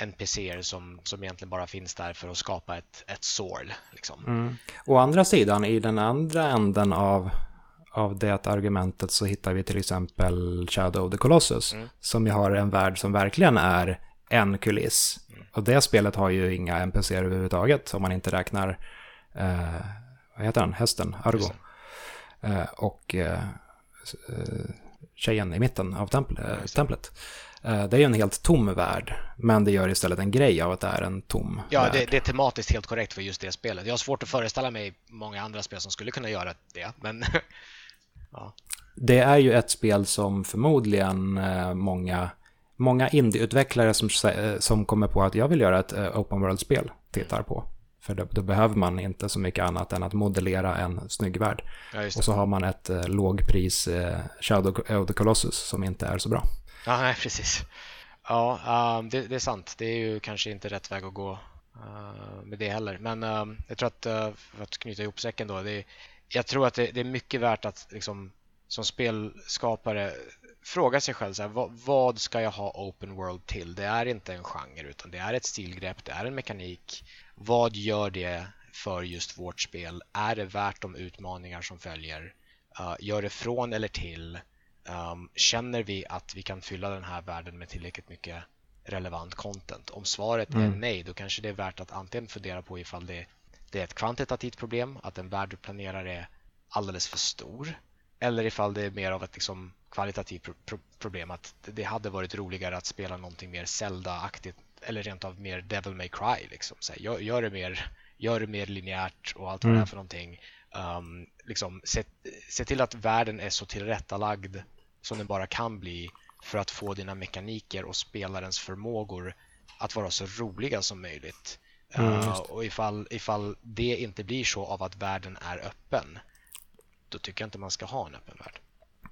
NPCer som, som egentligen bara finns där för att skapa ett, ett sål. Liksom. Mm. Å andra sidan, i den andra änden av, av det argumentet så hittar vi till exempel Shadow of the Colossus, mm. som ju har en värld som verkligen är en kuliss. Mm. Och det spelet har ju inga NPCer överhuvudtaget, om man inte räknar eh, vad heter han, hästen, Argo. Eh, och eh, eh, tjejen i mitten av templ eh, templet. Eh, det är ju en helt tom värld, men det gör istället en grej av att det är en tom Ja. Det, det är tematiskt helt korrekt för just det spelet. Jag har svårt att föreställa mig många andra spel som skulle kunna göra det, men ja. Det är ju ett spel som förmodligen många, många indieutvecklare som, som kommer på att jag vill göra ett open world-spel tittar på. För då, då, behöver man inte så mycket annat än att modellera en snygg värld. Ja, och så har man ett eh, lågpris eh, Shadow of the Colossus som inte är så bra. Ja, nej, precis. Ja, um, det, det, är sant. Det är ju kanske inte rätt väg att gå uh, med det heller. Men uh, jag tror att, uh, för att knyta ihop säcken då, det, jag tror att det, det, är mycket värt att liksom, som spelskapare fråga sig själv så här, vad, vad, ska jag ha open world till? Det är inte en genre utan det är ett stilgrepp, det är en mekanik vad gör det för just vårt spel? Är det värt de utmaningar som följer? Uh, gör det från eller till? Um, känner vi att vi kan fylla den här världen med tillräckligt mycket relevant content? Om svaret mm. är nej, då kanske det är värt att antingen fundera på ifall det, det är ett kvantitativt problem, att den värld du planerar är alldeles för stor, eller ifall det är mer av ett liksom, kvalitativt pro pro problem, att det hade varit roligare att spela någonting mer Zelda-aktigt eller rent av mer Devil May Cry. Liksom. Så här, gör, gör, det mer, gör det mer linjärt och allt vad mm. det är för någonting. Um, liksom, se, se till att världen är så tillrättalagd som den bara kan bli för att få dina mekaniker och spelarens förmågor att vara så roliga som möjligt. Mm, uh, och ifall, ifall det inte blir så av att världen är öppen, då tycker jag inte man ska ha en öppen värld.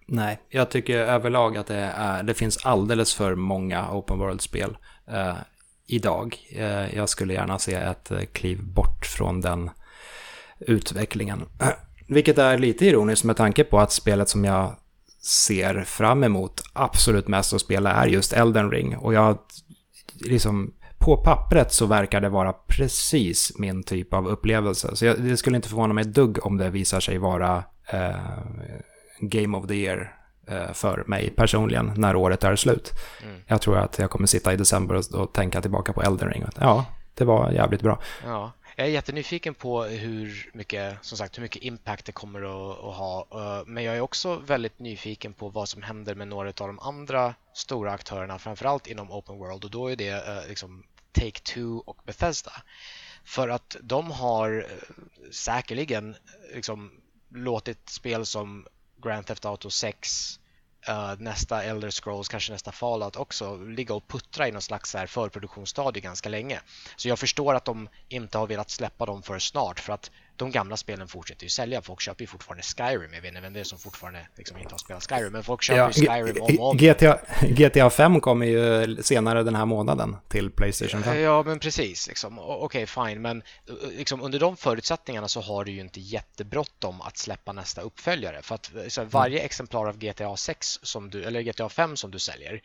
Nej, jag tycker överlag att det, är, det finns alldeles för många open world-spel eh, idag. Eh, jag skulle gärna se ett eh, kliv bort från den utvecklingen. Vilket är lite ironiskt med tanke på att spelet som jag ser fram emot absolut mest att spela är just Elden Ring. Och jag liksom på pappret så verkar det vara precis min typ av upplevelse. Så jag, det skulle inte förvåna mig ett dugg om det visar sig vara eh, Game of the Year för mig personligen när året är slut. Mm. Jag tror att jag kommer sitta i december och, och tänka tillbaka på Elden Ring. Ja, det var jävligt bra. Ja. Jag är jättenyfiken på hur mycket, som sagt, hur mycket impact det kommer att, att, ha. Eh, men jag är också väldigt nyfiken på vad som händer med några av de andra stora aktörerna, framförallt inom Open World och då är det eh, liksom Take-Two och Bethesda. För att de har säkerligen liksom låtit spel som Grand Theft Auto 6, uh, eh, nästa Elder Scrolls, kanske nästa Fallout också ligga och puttra i någon slags här förproduktionsstadie ganska länge. Så jag förstår att de inte har velat släppa dem för snart för att de gamla spelen fortsätter ju sälja. Folk köper ju fortfarande Skyrim. Jag vet inte vem det är som fortfarande liksom inte har spelat Skyrim, men folk köper ja, ju Skyrim om och om. GTA, GTA 5 kommer ju senare den här månaden till Playstation 5. Ja, men precis. Liksom. Okej, okay, fine, men liksom, under de förutsättningarna så har du ju inte jättebråttom att släppa nästa uppföljare. För att så varje mm. exemplar av GTA 6 som du, eller GTA 5 som du säljer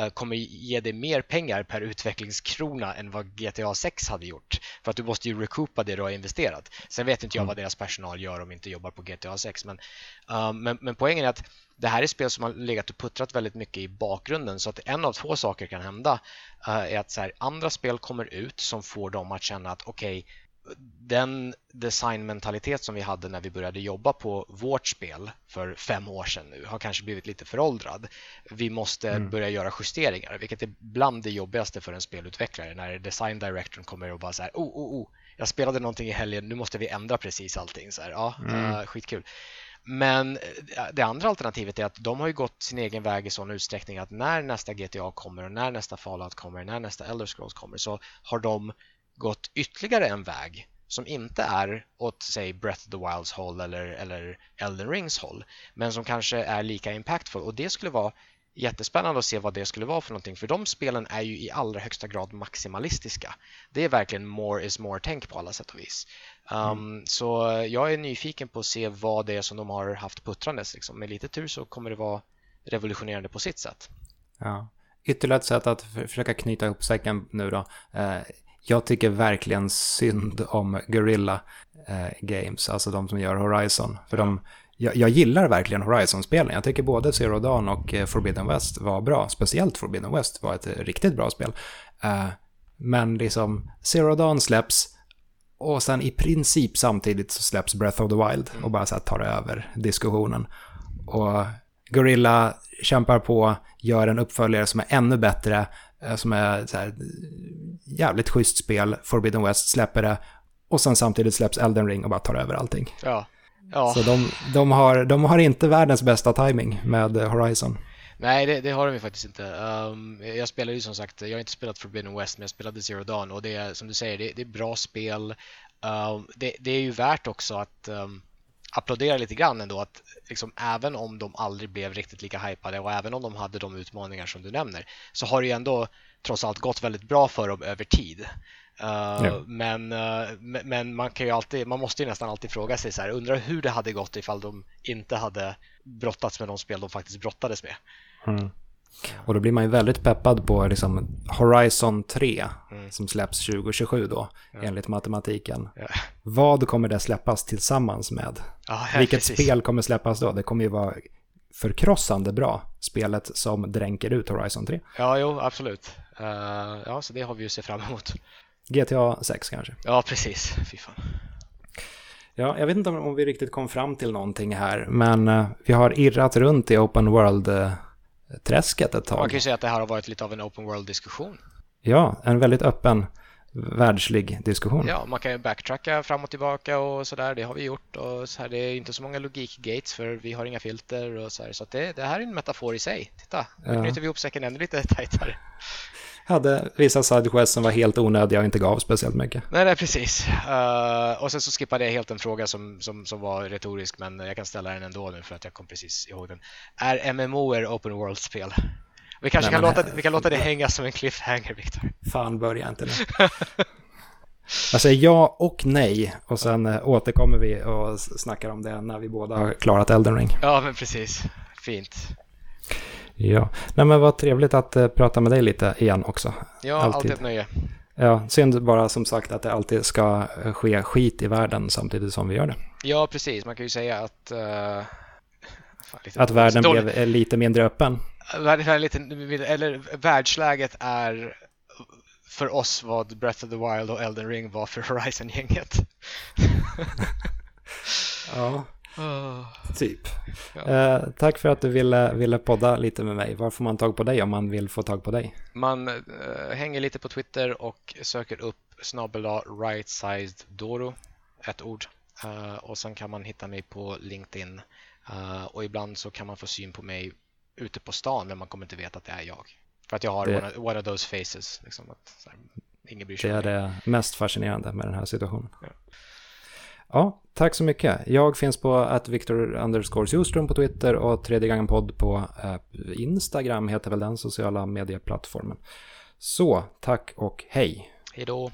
uh, kommer ge dig mer pengar per utvecklingskrona än vad GTA 6 hade gjort. För att du måste ju recoupa det du har investerat. Sen vet inte jag mm. vad deras personal gör om de inte jobbar på GTA 6. Men, uh, men, men poängen är att det här är spel som har legat och puttrat väldigt mycket i bakgrunden så att en av två saker kan hända uh, är att så här, andra spel kommer ut som får dem att känna att okej, okay, den designmentalitet som vi hade när vi började jobba på vårt spel för fem år sedan nu har kanske blivit lite föråldrad. Vi måste mm. börja göra justeringar, vilket är bland det jobbigaste för en spelutvecklare när design directorn kommer och bara så här, oh, oh, oh, jag spelade någonting i helgen, nu måste vi ändra precis allting. Så här, ja, mm. uh, skitkul. Men eh, det andra alternativet är att de har ju gått sin egen väg i sån utsträckning att när nästa GTA kommer och när nästa Fallout kommer, när nästa Elder Scrolls kommer så har de gått ytterligare en väg som inte är åt säg Breath of the Wilds håll eller, eller Elden Rings håll men som kanske är lika impactful och det skulle vara jättespännande att se vad det skulle vara för någonting för de spelen är ju i allra högsta grad maximalistiska. Det är verkligen more is more-tänk på alla sätt och vis. Um, mm. Så jag är nyfiken på att se vad det är som de har haft puttrandes. Liksom. Med lite tur så kommer det vara revolutionerande på sitt sätt. Ja. Ytterligare ett sätt att försöka knyta ihop säcken nu då. Eh, jag tycker verkligen synd om Guerrilla eh, Games, alltså de som gör Horizon. För de, jag, jag gillar verkligen Horizon-spelen. Jag tycker både Zero Dawn och eh, Forbidden West var bra. Speciellt Forbidden West var ett eh, riktigt bra spel. Uh, men liksom, Zero Dawn släpps och sen i princip samtidigt så släpps Breath of the Wild och bara så här tar över diskussionen. Och Gorilla kämpar på, gör en uppföljare som är ännu bättre, som är så här, jävligt schysst spel. Forbidden West släpper det och sen samtidigt släpps Elden Ring och bara tar över allting. Ja ja. Så de, de, har, de har inte världens bästa timing med Horizon. Nej, det, det, har de ju faktiskt inte. Um, jag spelade ju som sagt, jag har inte spelat Forbidden West, men jag spelade Zero Dawn och det är som du säger, det, det är bra spel. Um, det, det, är ju värt också att um, applådera lite grann ändå att liksom, även om de aldrig blev riktigt lika hypade och även om de hade de utmaningar som du nämner så har det ju ändå trots allt gått väldigt bra för dem över tid. Uh, ja. men, uh, men man kan ju alltid, man måste ju nästan alltid fråga sig så här, undrar hur det hade gått ifall de inte hade brottats med de spel de faktiskt brottades med. Mm. Och då blir man ju väldigt peppad på liksom Horizon 3 mm. som släpps 2027 då, ja. enligt matematiken. Ja. Vad kommer det släppas tillsammans med? Ja, Vilket precis. spel kommer släppas då? Det kommer ju vara förkrossande bra, spelet som dränker ut Horizon 3. Ja, jo, absolut. Uh, ja, så det har vi ju sett fram emot. GTA 6 kanske? Ja, precis. Fy fan. Ja, jag vet inte om vi riktigt kom fram till någonting här, men uh, vi har irrat runt i Open World uh, träsket ett tag. Man kan ju säga att det här har varit lite av en open world-diskussion. Ja, en väldigt öppen världslig diskussion. Ja, man kan ju backtracka fram och tillbaka och sådär. Det har vi gjort och så här, det är inte så många logikgates för vi har inga filter och så här. Så det, det här är en metafor i sig. Titta, nu ja. knyter vi ihop säcken ännu lite tajtare. Hade vissa sidequests som var helt onödiga och inte gav speciellt mycket. Nej, nej precis. Uh, och sen så skippade jag helt en fråga som, som, som var retorisk, men jag kan ställa den ändå nu för att jag kom precis ihåg den. Är MMO er open world-spel? Vi kanske nej, kan, låta, vi kan låta det hänga som en cliffhanger, Viktor. Fan, börja inte nu. Jag säger ja och nej och sen äh, återkommer vi och snackar om det när vi båda har klarat Elden Ring. Ja, men precis. Fint. Ja, nej men vad trevligt att uh, prata med dig lite igen också. Ja, alltid, alltid ett nöje. Ja, synd bara som sagt att det alltid ska eh, ske skit i världen samtidigt som vi gör det. Ja, precis. Man kan ju säga att... Uh, att världen blev lite mindre öppen. Lite, eller världsläget är för oss vad Breath of the Wild och Elden Ring var för Horizon-gänget. ja, oh. typ. Ja. Eh, tack för att du ville, ville podda lite med mig. Var får man tag på dig om man vill få tag på dig? Man eh, hänger lite på Twitter och söker upp snabela right sized Doro, ett ord. Uh, och sen kan man hitta mig på LinkedIn. Uh, och ibland så kan man få syn på mig ute på stan men man kommer inte veta att det är jag. För att jag har det, one, of, one of those faces. Liksom, att, här, ingen bryr sig det är det mest fascinerande med den här situationen. Ja ja. tack så mycket. Jag finns på att Victor underscore på Twitter och tredje gången podd på eh, Instagram heter väl den sociala medieplattformen. Så, tack och hej. Hej då.